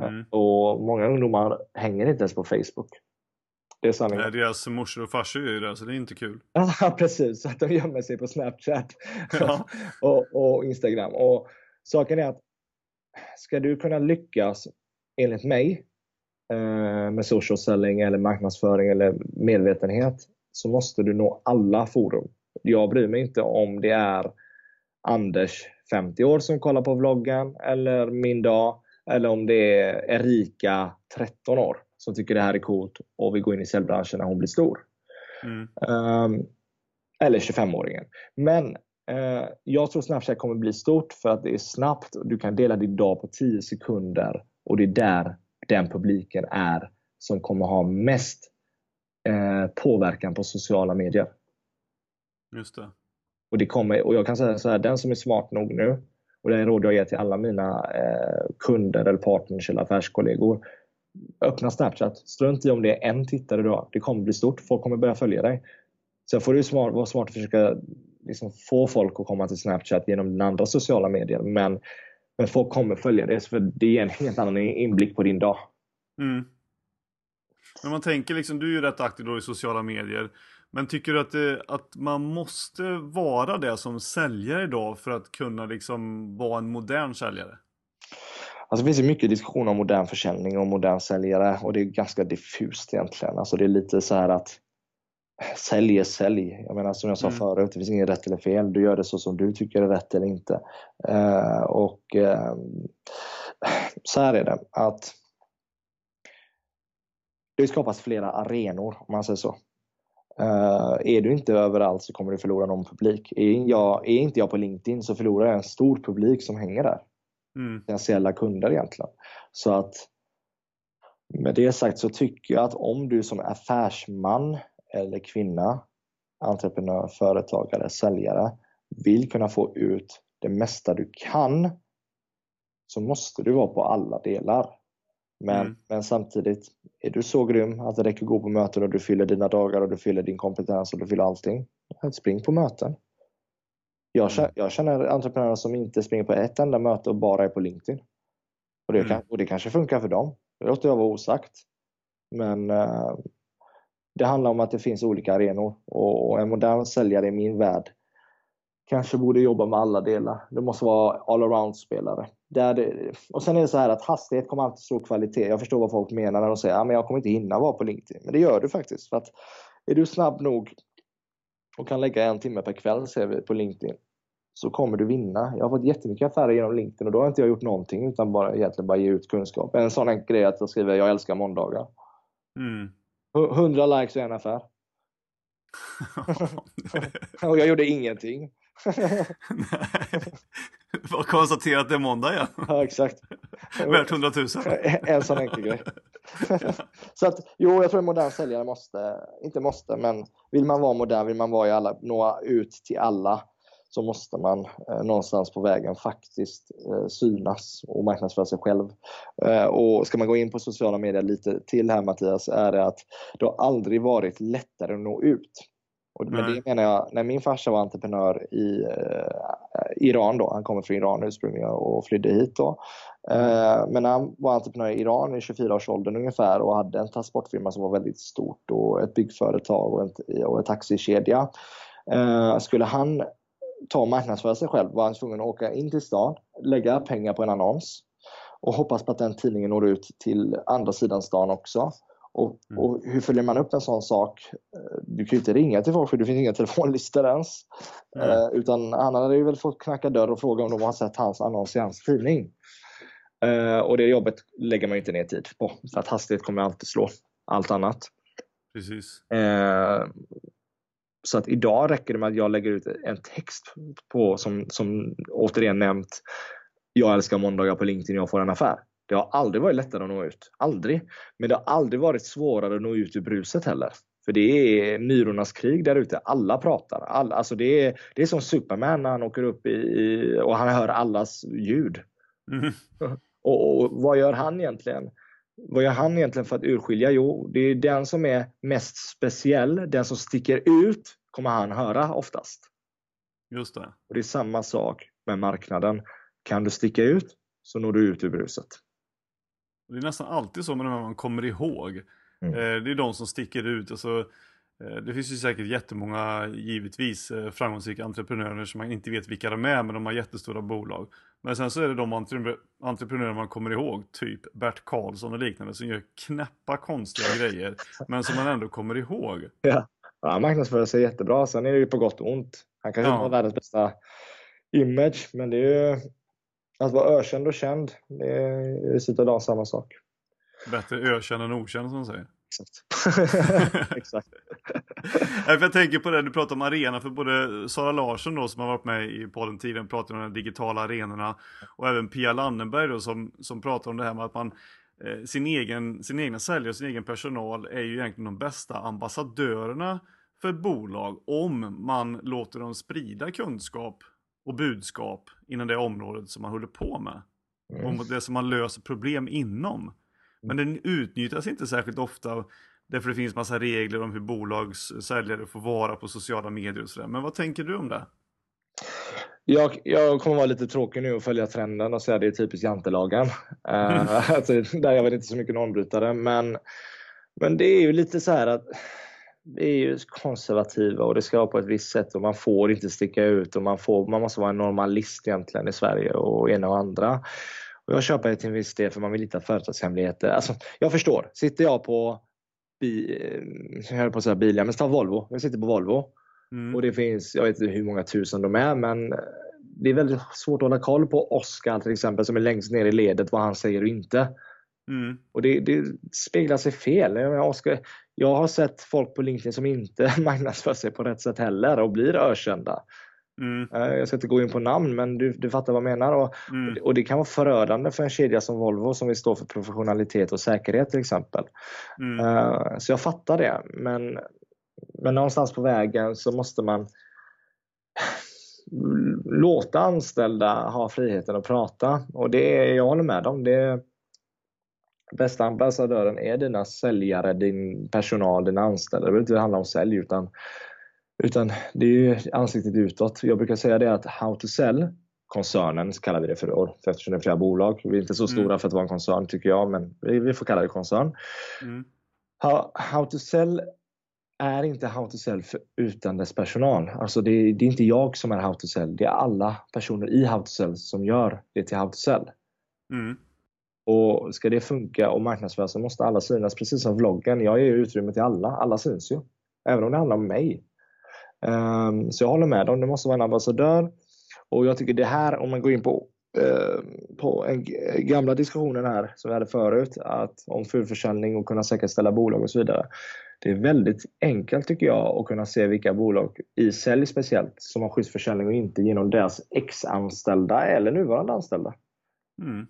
Speaker 2: Mm. Och många ungdomar hänger inte ens på Facebook.
Speaker 1: Det är sanningen. Nej, deras morsor och farsor är ju det, så det är inte kul.
Speaker 2: Ja, precis. Så att de gömmer sig på Snapchat ja. och, och, Instagram. Och Saken är att ska du kunna lyckas, enligt mig, eh, med social selling eller marknadsföring eller medvetenhet, så måste du nå alla forum. Jag bryr mig inte om det är Anders, 50 år, som kollar på vloggen, eller min dag, eller om det är Erika, 13 år som tycker det här är coolt och vill gå in i säljbranschen när hon blir stor. Mm. Um, eller 25-åringen. Men uh, jag tror Snapchat kommer bli stort för att det är snabbt och du kan dela din dag på 10 sekunder och det är där den publiken är som kommer ha mest uh, påverkan på sociala medier.
Speaker 1: Just det.
Speaker 2: Och, det kommer, och jag kan säga så här, den som är smart nog nu och det är råd jag ger till alla mina eh, kunder eller partners eller affärskollegor öppna Snapchat. Strunt i om det är en tittare du har. Det kommer bli stort. Folk kommer börja följa dig. Sen får du smart, vara smart att försöka liksom få folk att komma till Snapchat genom den andra sociala medier. Men, men folk kommer följa det för det ger en helt annan inblick på din dag.
Speaker 1: Mm. Men man tänker liksom, du är ju rätt aktiv då i sociala medier. Men tycker du att, det, att man måste vara det som säljare idag för att kunna liksom vara en modern säljare?
Speaker 2: Alltså det finns ju mycket diskussion om modern försäljning och modern säljare och det är ganska diffust egentligen. Alltså det är lite så här att sälj är sälj. Jag menar som jag sa mm. förut, det finns inget rätt eller fel. Du gör det så som du tycker är rätt eller inte. Uh, och uh, så här är det att det skapas flera arenor om man säger så. Uh, är du inte överallt så kommer du förlora någon publik. Är, jag, är inte jag på LinkedIn så förlorar jag en stor publik som hänger där. Mm. Potentiella kunder egentligen. Så att med det sagt så tycker jag att om du som affärsman eller kvinna, entreprenör, företagare, säljare vill kunna få ut det mesta du kan så måste du vara på alla delar. Men, mm. men samtidigt, är du så grym att det räcker att gå på möten och du fyller dina dagar och du fyller din kompetens och du fyller allting. Spring på möten. Jag känner, jag känner entreprenörer som inte springer på ett enda möte och bara är på LinkedIn. Och det, mm. kan, och det kanske funkar för dem. Det låter jag vara osagt. Men uh, det handlar om att det finns olika arenor och, och en modern säljare i min värld kanske borde jobba med alla delar. Det måste vara all-around-spelare. och sen är det så här att hastighet kommer alltid slå kvalitet. Jag förstår vad folk menar när de säger att ja, jag kommer inte hinna vara på LinkedIn. Men det gör du faktiskt. För att är du snabb nog och kan lägga en timme per kväll ser vi på LinkedIn så kommer du vinna. Jag har fått jättemycket affärer genom LinkedIn och då har inte jag gjort någonting utan bara, egentligen bara ge ut kunskap. En sån enkel grej att jag skriver jag älskar måndagar. Mm. 100 likes och en affär. och jag gjorde ingenting.
Speaker 1: Bara konstatera att det är måndag igen.
Speaker 2: Ja, exakt.
Speaker 1: Värt 100 000.
Speaker 2: en sån enkel grej. så att, jo, jag tror en modern säljare måste, inte måste, men vill man vara modern, vill man vara i alla, nå ut till alla, så måste man eh, någonstans på vägen faktiskt eh, synas och marknadsföra sig själv. Eh, och ska man gå in på sociala medier lite till här Mattias, är det att det har aldrig varit lättare att nå ut. Och med det menar jag, när min farsa var entreprenör i eh, Iran då, han kommer från Iran ursprungligen och flydde hit då. Eh, men han var entreprenör i Iran i 24-årsåldern ungefär och hade en transportfirma som var väldigt stort och ett byggföretag och, en, och en taxikedja. Eh, skulle han ta och marknadsföra sig själv var han tvungen att åka in till stan, lägga pengar på en annons och hoppas på att den tidningen når ut till andra sidan stan också. Och, mm. och, hur följer man upp en sån sak? Du kan ju inte ringa till folk för det finns inga telefonlistor ens. Mm. Uh, utan han hade ju väl fått knacka dörr och fråga om de har sett hans annons i hans tidning. Uh, och det jobbet lägger man ju inte ner tid på för att hastighet kommer alltid slå allt annat.
Speaker 1: Precis.
Speaker 2: Uh, så att idag räcker det med att jag lägger ut en text på som, som återigen nämnt jag älskar måndagar på LinkedIn, jag får en affär. Det har aldrig varit lättare att nå ut. Aldrig. Men det har aldrig varit svårare att nå ut ur bruset heller. För det är myrornas krig där ute. Alla pratar. All, alltså det, är, det är som Superman när han åker upp i, och han hör allas ljud. Mm. Och, och, vad gör han egentligen? Vad gör han egentligen för att urskilja? Jo, det är den som är mest speciell, den som sticker ut kommer han höra oftast.
Speaker 1: Just det.
Speaker 2: Och Det är samma sak med marknaden. Kan du sticka ut så når du ut ur bruset.
Speaker 1: Det är nästan alltid så med de man kommer ihåg. Mm. Eh, det är de som sticker ut. Alltså, det finns ju säkert jättemånga, givetvis, eh, framgångsrika entreprenörer som man inte vet vilka de är, men de har jättestora bolag. Men sen så är det de entreprenörer man kommer ihåg, typ Bert Karlsson och liknande, som gör knäppa konstiga grejer, men som man ändå kommer ihåg.
Speaker 2: Ja, ja han marknadsför sig jättebra. Sen är det ju på gott och ont. Han kanske inte ja. har världens bästa image, men det är ju att vara ökänd och känd, det är i slutet av dagen samma sak.
Speaker 1: Bättre ökänd än okänd som de säger.
Speaker 2: Exakt. Exakt.
Speaker 1: jag tänker på det, du pratar om arena, för både Sara Larsson då som har varit med i podden tidigare pratar om de digitala arenorna och även Pia Landenberg då som, som pratar om det här med att man eh, sin, egen, sin egna säljare och sin egen personal är ju egentligen de bästa ambassadörerna för ett bolag om man låter dem sprida kunskap och budskap inom det området som man håller på med. Mm. Och det som man löser problem inom. Men den utnyttjas inte särskilt ofta därför det finns massa regler om hur bolagssäljare får vara på sociala medier och sådär. Men vad tänker du om det?
Speaker 2: Jag, jag kommer vara lite tråkig nu och följa trenden och säga det är typiskt jantelagen. Uh, alltså, där jag vet inte så mycket normbrytare men, men det är ju lite så här att vi är ju konservativa och det ska vara på ett visst sätt och man får inte sticka ut och man, får, man måste vara en normalist egentligen i Sverige och ena och andra. Och jag köper det till en viss del för man vill hitta företagshemligheter. Alltså, jag förstår. Sitter jag på, bi, jag höll på att säga bilar, men ta Volvo. Jag sitter på Volvo mm. och det finns, jag vet inte hur många tusen de är, men det är väldigt svårt att hålla koll på Oskar till exempel som är längst ner i ledet vad han säger och inte. Mm. Och det, det, speglar sig fel. Jag, menar, Oscar, jag har sett folk på LinkedIn som inte marknadsför sig på rätt sätt heller och blir ökända. Mm. Eh, jag ska inte gå in på namn men du, du fattar vad jag menar. Och, mm. och det kan vara förödande för en kedja som Volvo som vill stå för professionalitet och säkerhet till exempel. Mm. Uh, så jag fattar det. Men, men någonstans på vägen så måste man låta anställda ha friheten att prata. Och det är, jag håller med dem. Det, bästa ambassadören är dina säljare, din personal, dina anställda. Det behöver inte handla om sälj utan, utan det är ju ansiktet utåt. Jag brukar säga det att How to Sell koncernen kallar vi det för, eftersom det är flera bolag. Vi är inte så mm. stora mm. för att vara en koncern tycker jag, men vi, vi får kalla det koncern. Mm. How, how, to sell är inte How to sell för, utan dess personal. Alltså det, det, är inte jag som är How to sell, det är alla personer i How to sell som gör det till How to sell. Mm. Och ska det funka och marknadsföras så måste alla synas, precis som vloggen. Jag ger utrymme till alla, alla syns ju. Även om det handlar om mig. Um, så jag håller med dem, det måste vara en ambassadör. Och jag tycker det här, om man går in på, uh, på en, gamla diskussionen här som vi hade förut, att, om fullförsäljning och kunna säkerställa bolag och så vidare. Det är väldigt enkelt tycker jag att kunna se vilka bolag, i sälj speciellt, som har skyddsförsäljning och inte genom deras ex-anställda eller nuvarande anställda. Mm.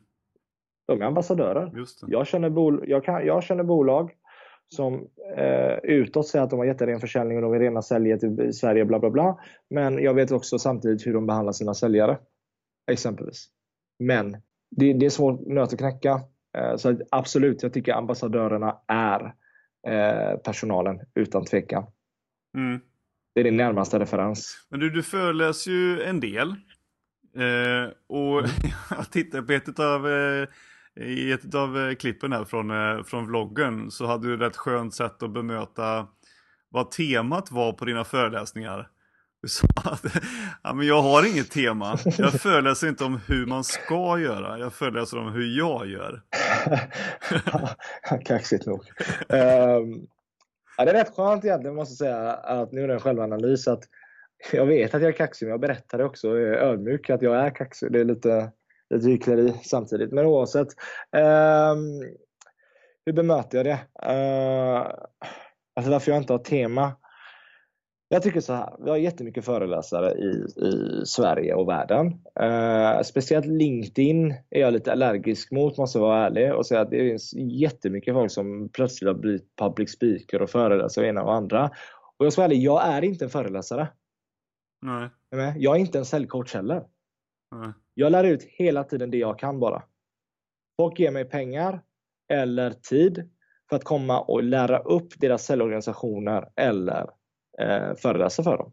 Speaker 2: De är ambassadörer. Jag, känner bol jag, kan, jag känner bolag som eh, utåt säger att de har jätteren försäljning och de vill rena sälja till Sverige bla bla bla. Men jag vet också samtidigt hur de behandlar sina säljare. Exempelvis. Men det, det är svårt nöt att knäcka. Eh, så absolut, jag tycker ambassadörerna är eh, personalen utan tvekan. Mm. Det är din närmaste referens.
Speaker 1: Men du, du föreläser ju en del. Eh, och jag ett av eh, i ett av eh, klippen här från, eh, från vloggen så hade du ett skönt sätt att bemöta vad temat var på dina föreläsningar. Du sa att ja, men jag har inget tema. Jag föreläser inte om hur man ska göra. Jag föreläser om hur jag gör.
Speaker 2: Kaxigt nog. um, ja, det är rätt skönt egentligen måste jag säga att nu är det en självanalys att jag vet att jag är kaxig men jag berättar det också jag är ödmjuk att jag är kaxig. Det är lite lite hyckleri samtidigt. Men oavsett. Eh, hur bemöter jag det? Eh, alltså varför jag inte har tema? Jag tycker så här, vi har jättemycket föreläsare i, i Sverige och världen. Eh, speciellt LinkedIn är jag lite allergisk mot, måste jag vara ärlig och säga att det finns jättemycket folk som plötsligt har blivit public speaker och föreläsare ena och andra. Och jag ska vara ärlig, jag är inte en föreläsare. Nej. Jag är inte en säljcoach heller. Nej. Jag lär ut hela tiden det jag kan bara. Folk ger mig pengar eller tid för att komma och lära upp deras säljorganisationer eller eh, föreläsa för dem.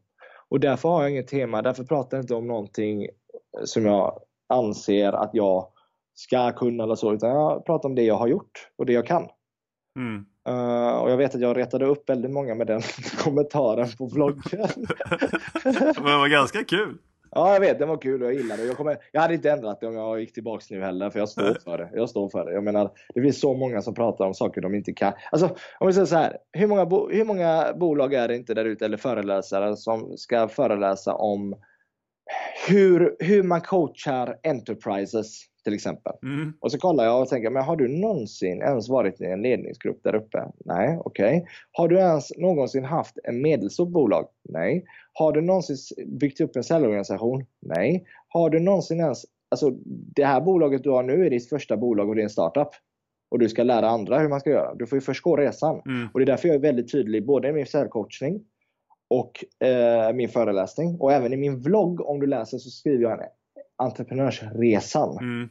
Speaker 2: Och därför har jag inget tema, därför pratar jag inte om någonting som jag anser att jag ska kunna eller så, utan jag pratar om det jag har gjort och det jag kan. Mm. Uh, och jag vet att jag retade upp väldigt många med den kommentaren på vloggen.
Speaker 1: Men det var ganska kul.
Speaker 2: Ja, jag vet. Den var kul och jag gillade det. Jag, kommer, jag hade inte ändrat det om jag gick tillbaks nu heller, för jag står för det. Jag står för det. Jag menar, det finns så många som pratar om saker de inte kan. Alltså, om vi säger så här. Hur många, bo, hur många bolag är det inte där ute, eller föreläsare, som ska föreläsa om hur, hur man coachar enterprises till exempel. Mm. Och så kollar jag och tänker, men har du någonsin ens varit i en ledningsgrupp där uppe? Nej, okej. Okay. Har du ens någonsin haft en medelstort bolag? Nej. Har du någonsin byggt upp en säljorganisation? Nej. Har du någonsin ens, alltså det här bolaget du har nu är ditt första bolag och det är en startup. Och du ska lära andra hur man ska göra. Du får ju först gå resan. Mm. Och det är därför jag är väldigt tydlig både i min säljcoachning och eh, min föreläsning. Och även i min vlogg, om du läser, så skriver jag en entreprenörsresan. Mm.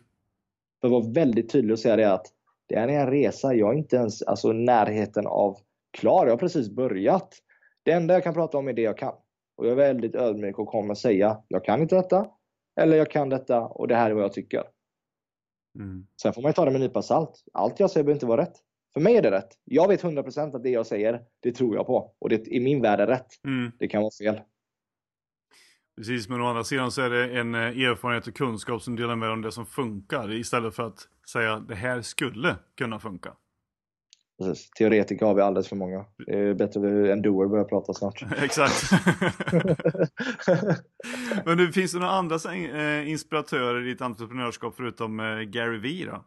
Speaker 2: För att vara väldigt tydlig och säga det att Det är en resa. Jag är inte ens alltså, närheten av klar. Jag har precis börjat. Det enda jag kan prata om är det jag kan. Och jag är väldigt ödmjuk och kommer säga, jag kan inte detta. Eller jag kan detta och det här är vad jag tycker. Mm. Sen får man ju ta det med en nypa salt. Allt jag säger behöver inte vara rätt. För mig är det rätt. Jag vet 100% att det jag säger, det tror jag på. Och det i min värld är rätt. Mm. Det kan vara fel.
Speaker 1: Precis, men å andra sidan så är det en eh, erfarenhet och kunskap som delar med om det som funkar istället för att säga det här skulle kunna funka.
Speaker 2: Precis. Teoretiker har vi alldeles för många. Det är bättre en doer börjar prata snart.
Speaker 1: Exakt. men du, finns det några andra eh, inspiratörer i ditt entreprenörskap förutom eh, Gary Vee då?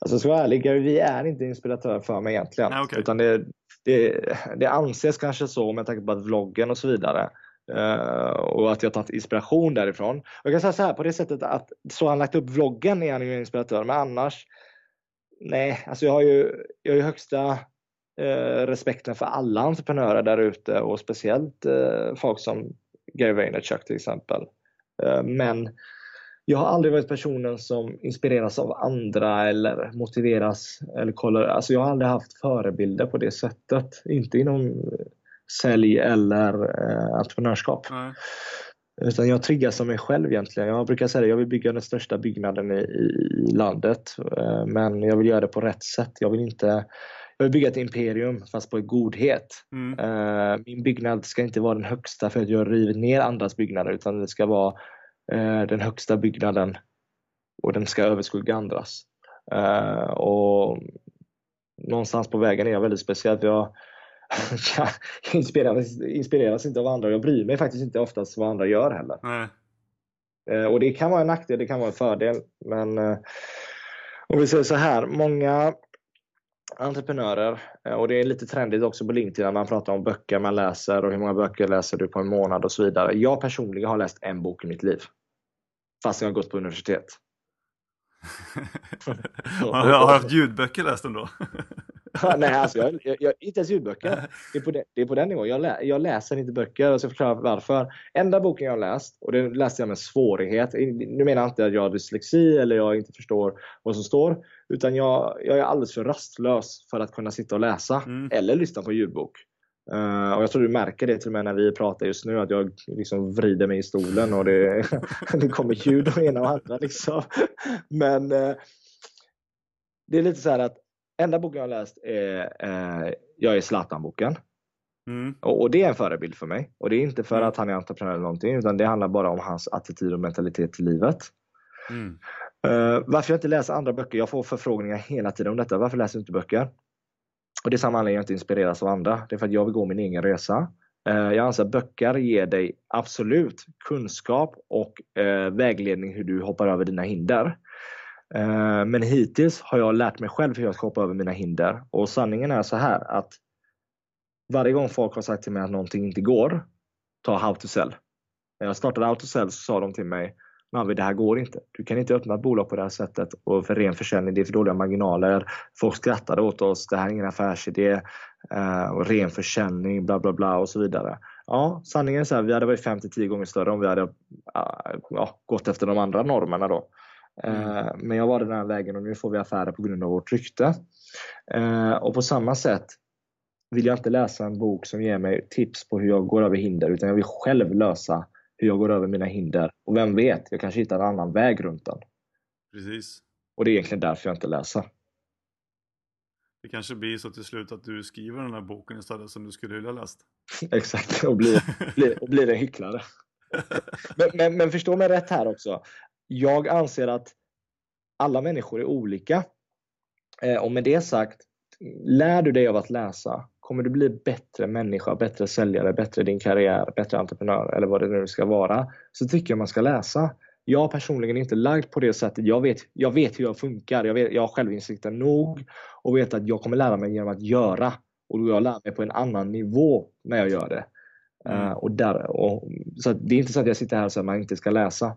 Speaker 2: Alltså ska vara ärlig, Gary Vee är inte inspiratör för mig egentligen. Nej, okay. Utan det, det, det anses kanske så med tanke på att vloggen och så vidare Uh, och att jag tagit inspiration därifrån. Jag kan säga så här på det sättet att så han lagt upp vloggen är han ju inspiratör men annars Nej, alltså jag har ju, jag har ju högsta eh, respekten för alla entreprenörer där ute och speciellt eh, folk som Gary Vaynerchuk till exempel. Eh, men jag har aldrig varit personen som inspireras av andra eller motiveras eller kollar. Alltså jag har aldrig haft förebilder på det sättet. Inte inom eh, sälj eller eh, entreprenörskap. Mm. Utan jag triggas av mig själv egentligen. Jag brukar säga att jag vill bygga den största byggnaden i, i landet. Eh, men jag vill göra det på rätt sätt. Jag vill inte jag vill bygga ett imperium fast på godhet. Mm. Eh, min byggnad ska inte vara den högsta för att jag rivit ner andras byggnader utan det ska vara eh, den högsta byggnaden och den ska överskugga andras. Och någonstans på vägen är jag väldigt speciell. Jag, jag inspireras, inspireras inte av andra. Jag bryr mig faktiskt inte oftast vad andra gör heller. Nej. Eh, och det kan vara en nackdel, det kan vara en fördel. Men eh, om vi säger så här, många entreprenörer, eh, och det är lite trendigt också på LinkedIn när man pratar om böcker man läser och hur många böcker läser du på en månad och så vidare. Jag personligen har läst en bok i mitt liv. Fast jag har gått på universitet.
Speaker 1: har du haft ljudböcker läst ändå?
Speaker 2: Nej, alltså jag, jag, jag, inte ens ljudböcker. Det är på, den, det är på den nivån. Jag, lä, jag läser inte böcker och ska förklara varför. Enda boken jag har läst, och den läste jag med svårighet. Nu menar jag inte att jag har dyslexi eller jag inte förstår vad som står. Utan jag, jag är alldeles för rastlös för att kunna sitta och läsa. Mm. Eller lyssna på ljudbok. Uh, och jag tror du märker det till och med när vi pratar just nu att jag liksom vrider mig i stolen och det, det kommer ljud och ena och andra. Liksom. Men uh, det är lite så att enda boken jag har läst är eh, Jag är Zlatan-boken. Mm. Och, och, det är en förebild för mig. Och det är inte för mm. att han är entreprenör eller någonting utan det handlar bara om hans attityd och mentalitet till livet. Mm. Uh, varför jag inte läser andra böcker? Jag får förfrågningar hela tiden om detta. Varför läser du inte böcker? Och det är samma anledning jag inte inspireras av andra. Det är för att jag vill gå min egen resa. Uh, jag anser att böcker ger dig absolut kunskap och uh, vägledning hur du hoppar över dina hinder. Eh, men hittills har jag lärt mig själv hur jag ska hoppa över mina hinder. Och sanningen är så här att varje gång folk har sagt till mig att någonting inte går, ta How to Sell. När jag startade How to Sell så sa de till mig Navi, det här går inte. Du kan inte öppna ett bolag på det här sättet och för ren försäljning, det är för dåliga marginaler. Folk skrattade åt oss, det här är ingen affärsidé. Eh, och ren försäljning, bla bla bla och så vidare. Ja, sanningen är så här, vi hade varit 5-10 gånger större om vi hade ah, ja, gått efter de andra normerna då. Mm. Eh, men jag var den här vägen och nu får vi affärer på grund av vårt rykte. Eh, och på samma sätt vill jag inte läsa en bok som ger mig tips på hur jag går över hinder utan jag vill själv lösa hur jag går över mina hinder. Och vem vet, jag kanske hittar en annan väg runt den.
Speaker 1: Precis.
Speaker 2: Och det är egentligen därför jag inte läser.
Speaker 1: Det kanske blir så till slut att du skriver den här boken istället som du skulle vilja läst.
Speaker 2: Exakt, och blir, blir, och blir en hycklare. men, men, men förstå mig rätt här också jag anser att alla människor är olika. Eh, och med det sagt, lär du dig av att läsa kommer du bli bättre människa, bättre säljare, bättre din karriär, bättre entreprenör eller vad det nu ska vara. Så tycker jag man ska läsa. Jag personligen är inte lagd på det sättet. Jag vet, jag vet hur jag funkar. Jag, vet, jag har självinsikten nog och vet att jag kommer lära mig genom att göra. Och jag lär mig på en annan nivå när jag gör det. Mm. Uh, och där, och, så det är inte så att jag sitter här och säger att man inte ska läsa.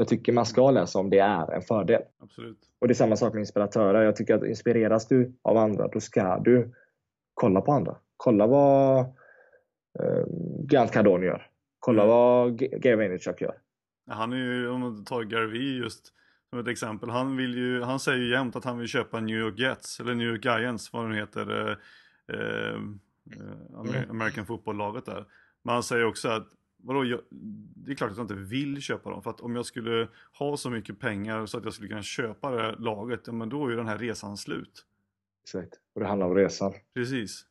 Speaker 2: Jag tycker man ska läsa om det är en fördel.
Speaker 1: Absolut.
Speaker 2: Och det är samma sak med inspiratörer. Jag tycker att inspireras du av andra, då ska du kolla på andra. Kolla vad eh, Grant Cardone gör. Kolla mm. vad Gary Vaynerchuk gör.
Speaker 1: Han är ju, om man tar Gary Vee just, som ett exempel. Han, vill ju, han säger ju jämt att han vill köpa New York Jets, eller New York Giants, vad det nu heter. Eh, eh,
Speaker 2: Mm.
Speaker 1: American football-laget där. Men han säger också att vadå, jag, det är klart att jag inte vill köpa dem. För att om jag skulle ha så mycket pengar så att jag skulle kunna köpa det laget, ja, men då är ju den här resan slut.
Speaker 2: Exakt. Och det handlar om resan.
Speaker 1: Precis.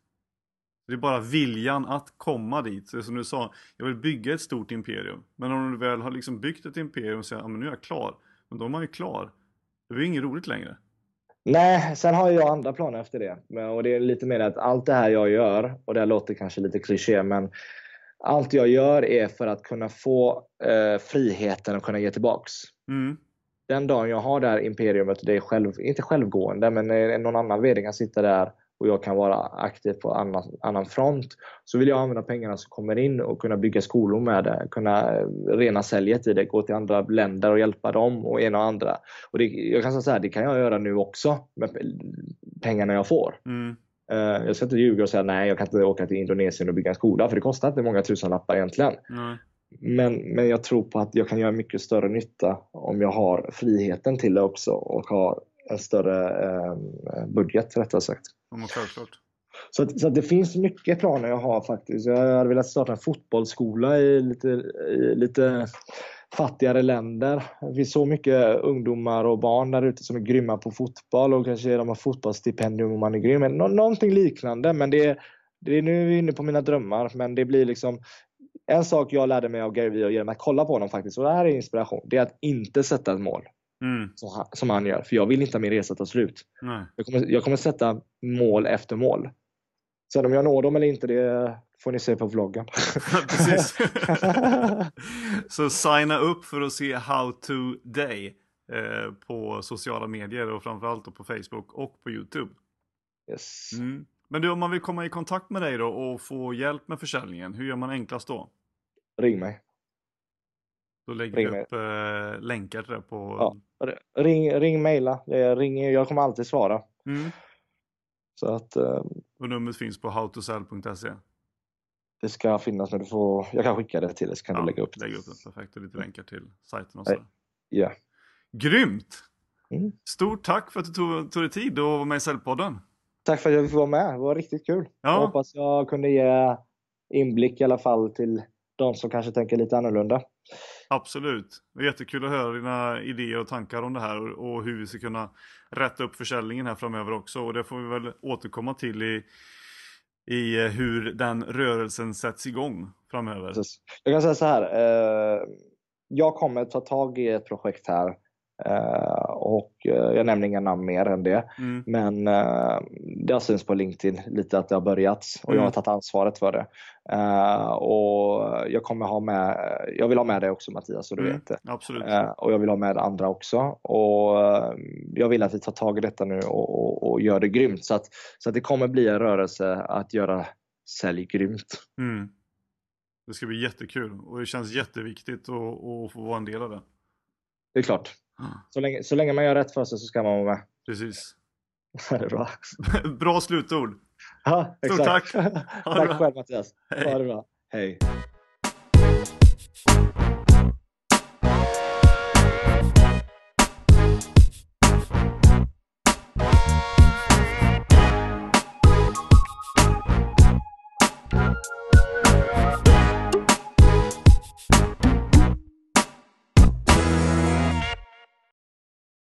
Speaker 1: Det är bara viljan att komma dit. Så som du sa, jag vill bygga ett stort imperium. Men om du väl har liksom byggt ett imperium och säger att nu är jag klar. Men då är man ju klar. Det blir inget roligt längre.
Speaker 2: Nej, sen har jag andra planer efter det. Och det är lite mer att allt det här jag gör, och det här låter kanske lite kliché, men allt jag gör är för att kunna få eh, friheten att kunna ge tillbaks.
Speaker 1: Mm.
Speaker 2: Den dagen jag har det här imperiumet, det är själv, inte självgående, men någon annan VD kan sitta där och jag kan vara aktiv på annan, annan front. Så vill jag använda pengarna som kommer in och kunna bygga skolor med det, kunna eh, rena säljet i det, gå till andra länder och hjälpa dem och ena och andra. Och det, jag kan säga så här, det kan jag göra nu också med pengarna jag får.
Speaker 1: Mm.
Speaker 2: Eh, Jag ska inte ljuga och säga nej, jag kan inte åka till Indonesien och bygga en skola för det kostar inte många tusen lappar egentligen.
Speaker 1: Nej.
Speaker 2: Men, men jag tror på att jag kan göra mycket större nytta om jag har friheten till det också och har en större eh, budget rättare sagt.
Speaker 1: Självklart.
Speaker 2: Så, att, så att det finns mycket planer jag har faktiskt. Jag hade velat starta en fotbollsskola i lite, i lite fattigare länder. Det finns så mycket ungdomar och barn där ute som är grymma på fotboll och kanske de har fotbollsstipendium om man är grym. Nå någonting liknande men det, det är nu är vi inne på mina drömmar men det blir liksom en sak jag lärde mig av Gary Vee genom att kolla på honom faktiskt, och det här är inspiration, det är att inte sätta ett mål
Speaker 1: Mm.
Speaker 2: som han, som han gör. För jag vill inte att min resa tar slut. Jag kommer, jag kommer sätta mål efter mål. Sen om jag når dem eller inte, det får ni se på vloggen.
Speaker 1: Precis. Så signa upp för att se How to Day eh, på sociala medier och framförallt på Facebook och på Youtube.
Speaker 2: yes.
Speaker 1: Mm. Men du, om man vill komma i kontakt med dig då och få hjälp med försäljningen, hur gör man enklast då?
Speaker 2: Ring mig.
Speaker 1: Då lägger
Speaker 2: Ring mig.
Speaker 1: upp eh, länkar till det på...
Speaker 2: Ja. Ring, ring mejla. Ring, jag kommer alltid svara.
Speaker 1: Mm.
Speaker 2: Så att eh,
Speaker 1: Och numret finns på howtosell.se.
Speaker 2: det ska finnas, men du får, jag kan skicka det till dig så kan
Speaker 1: Ja,
Speaker 2: du lägga upp det.
Speaker 1: lägg upp det. Perfekt. Och lite länkar till sajten och
Speaker 2: Nej.
Speaker 1: så.
Speaker 2: Ja.
Speaker 1: Grymt!
Speaker 2: Mm.
Speaker 1: Stort tack för att du tog, tog dig tid att vara med i Säljpodden.
Speaker 2: Tack för att jag fick vara med. Det var riktigt kul. Jag
Speaker 1: Ja,
Speaker 2: hoppas jag kunde ge inblick i alla fall till de som kanske tänker lite annorlunda
Speaker 1: absolut. Det är jättekul att höra dina idéer och tankar om det här och, hur vi ska kunna rätta upp försäljningen här framöver också. Och det får vi väl återkomma till i, i eh, hur den rörelsen sätts igång framöver.
Speaker 2: Precis. Jag kan säga så här. Eh, jag kommer ta tag i ett projekt här eh, och eh, jag nämner inga namn mer än det.
Speaker 1: Mm.
Speaker 2: Men eh, det har synts på LinkedIn lite att det har börjat och jag har
Speaker 1: Mm.
Speaker 2: tagit ansvaret för det. Och jag kommer ha med, jag vill ha med dig också Mattias så du
Speaker 1: Mm.
Speaker 2: vet det.
Speaker 1: Absolut.
Speaker 2: Och jag vill ha med andra också. Och jag vill att vi tar tag i detta nu och, och, och gör det grymt. Så att, så att det kommer bli en rörelse att göra sälj grymt.
Speaker 1: Mm. Det ska bli jättekul och det känns jätteviktigt att, att få vara en del av det.
Speaker 2: Det är klart. Så länge, så länge man gör rätt för sig så ska man vara med.
Speaker 1: Precis.
Speaker 2: det är bra.
Speaker 1: Bra slutord.
Speaker 2: Ja,
Speaker 1: Stort tack. Bra.
Speaker 2: tack själv Mattias.
Speaker 1: Hej.
Speaker 2: Ha det bra. Hej.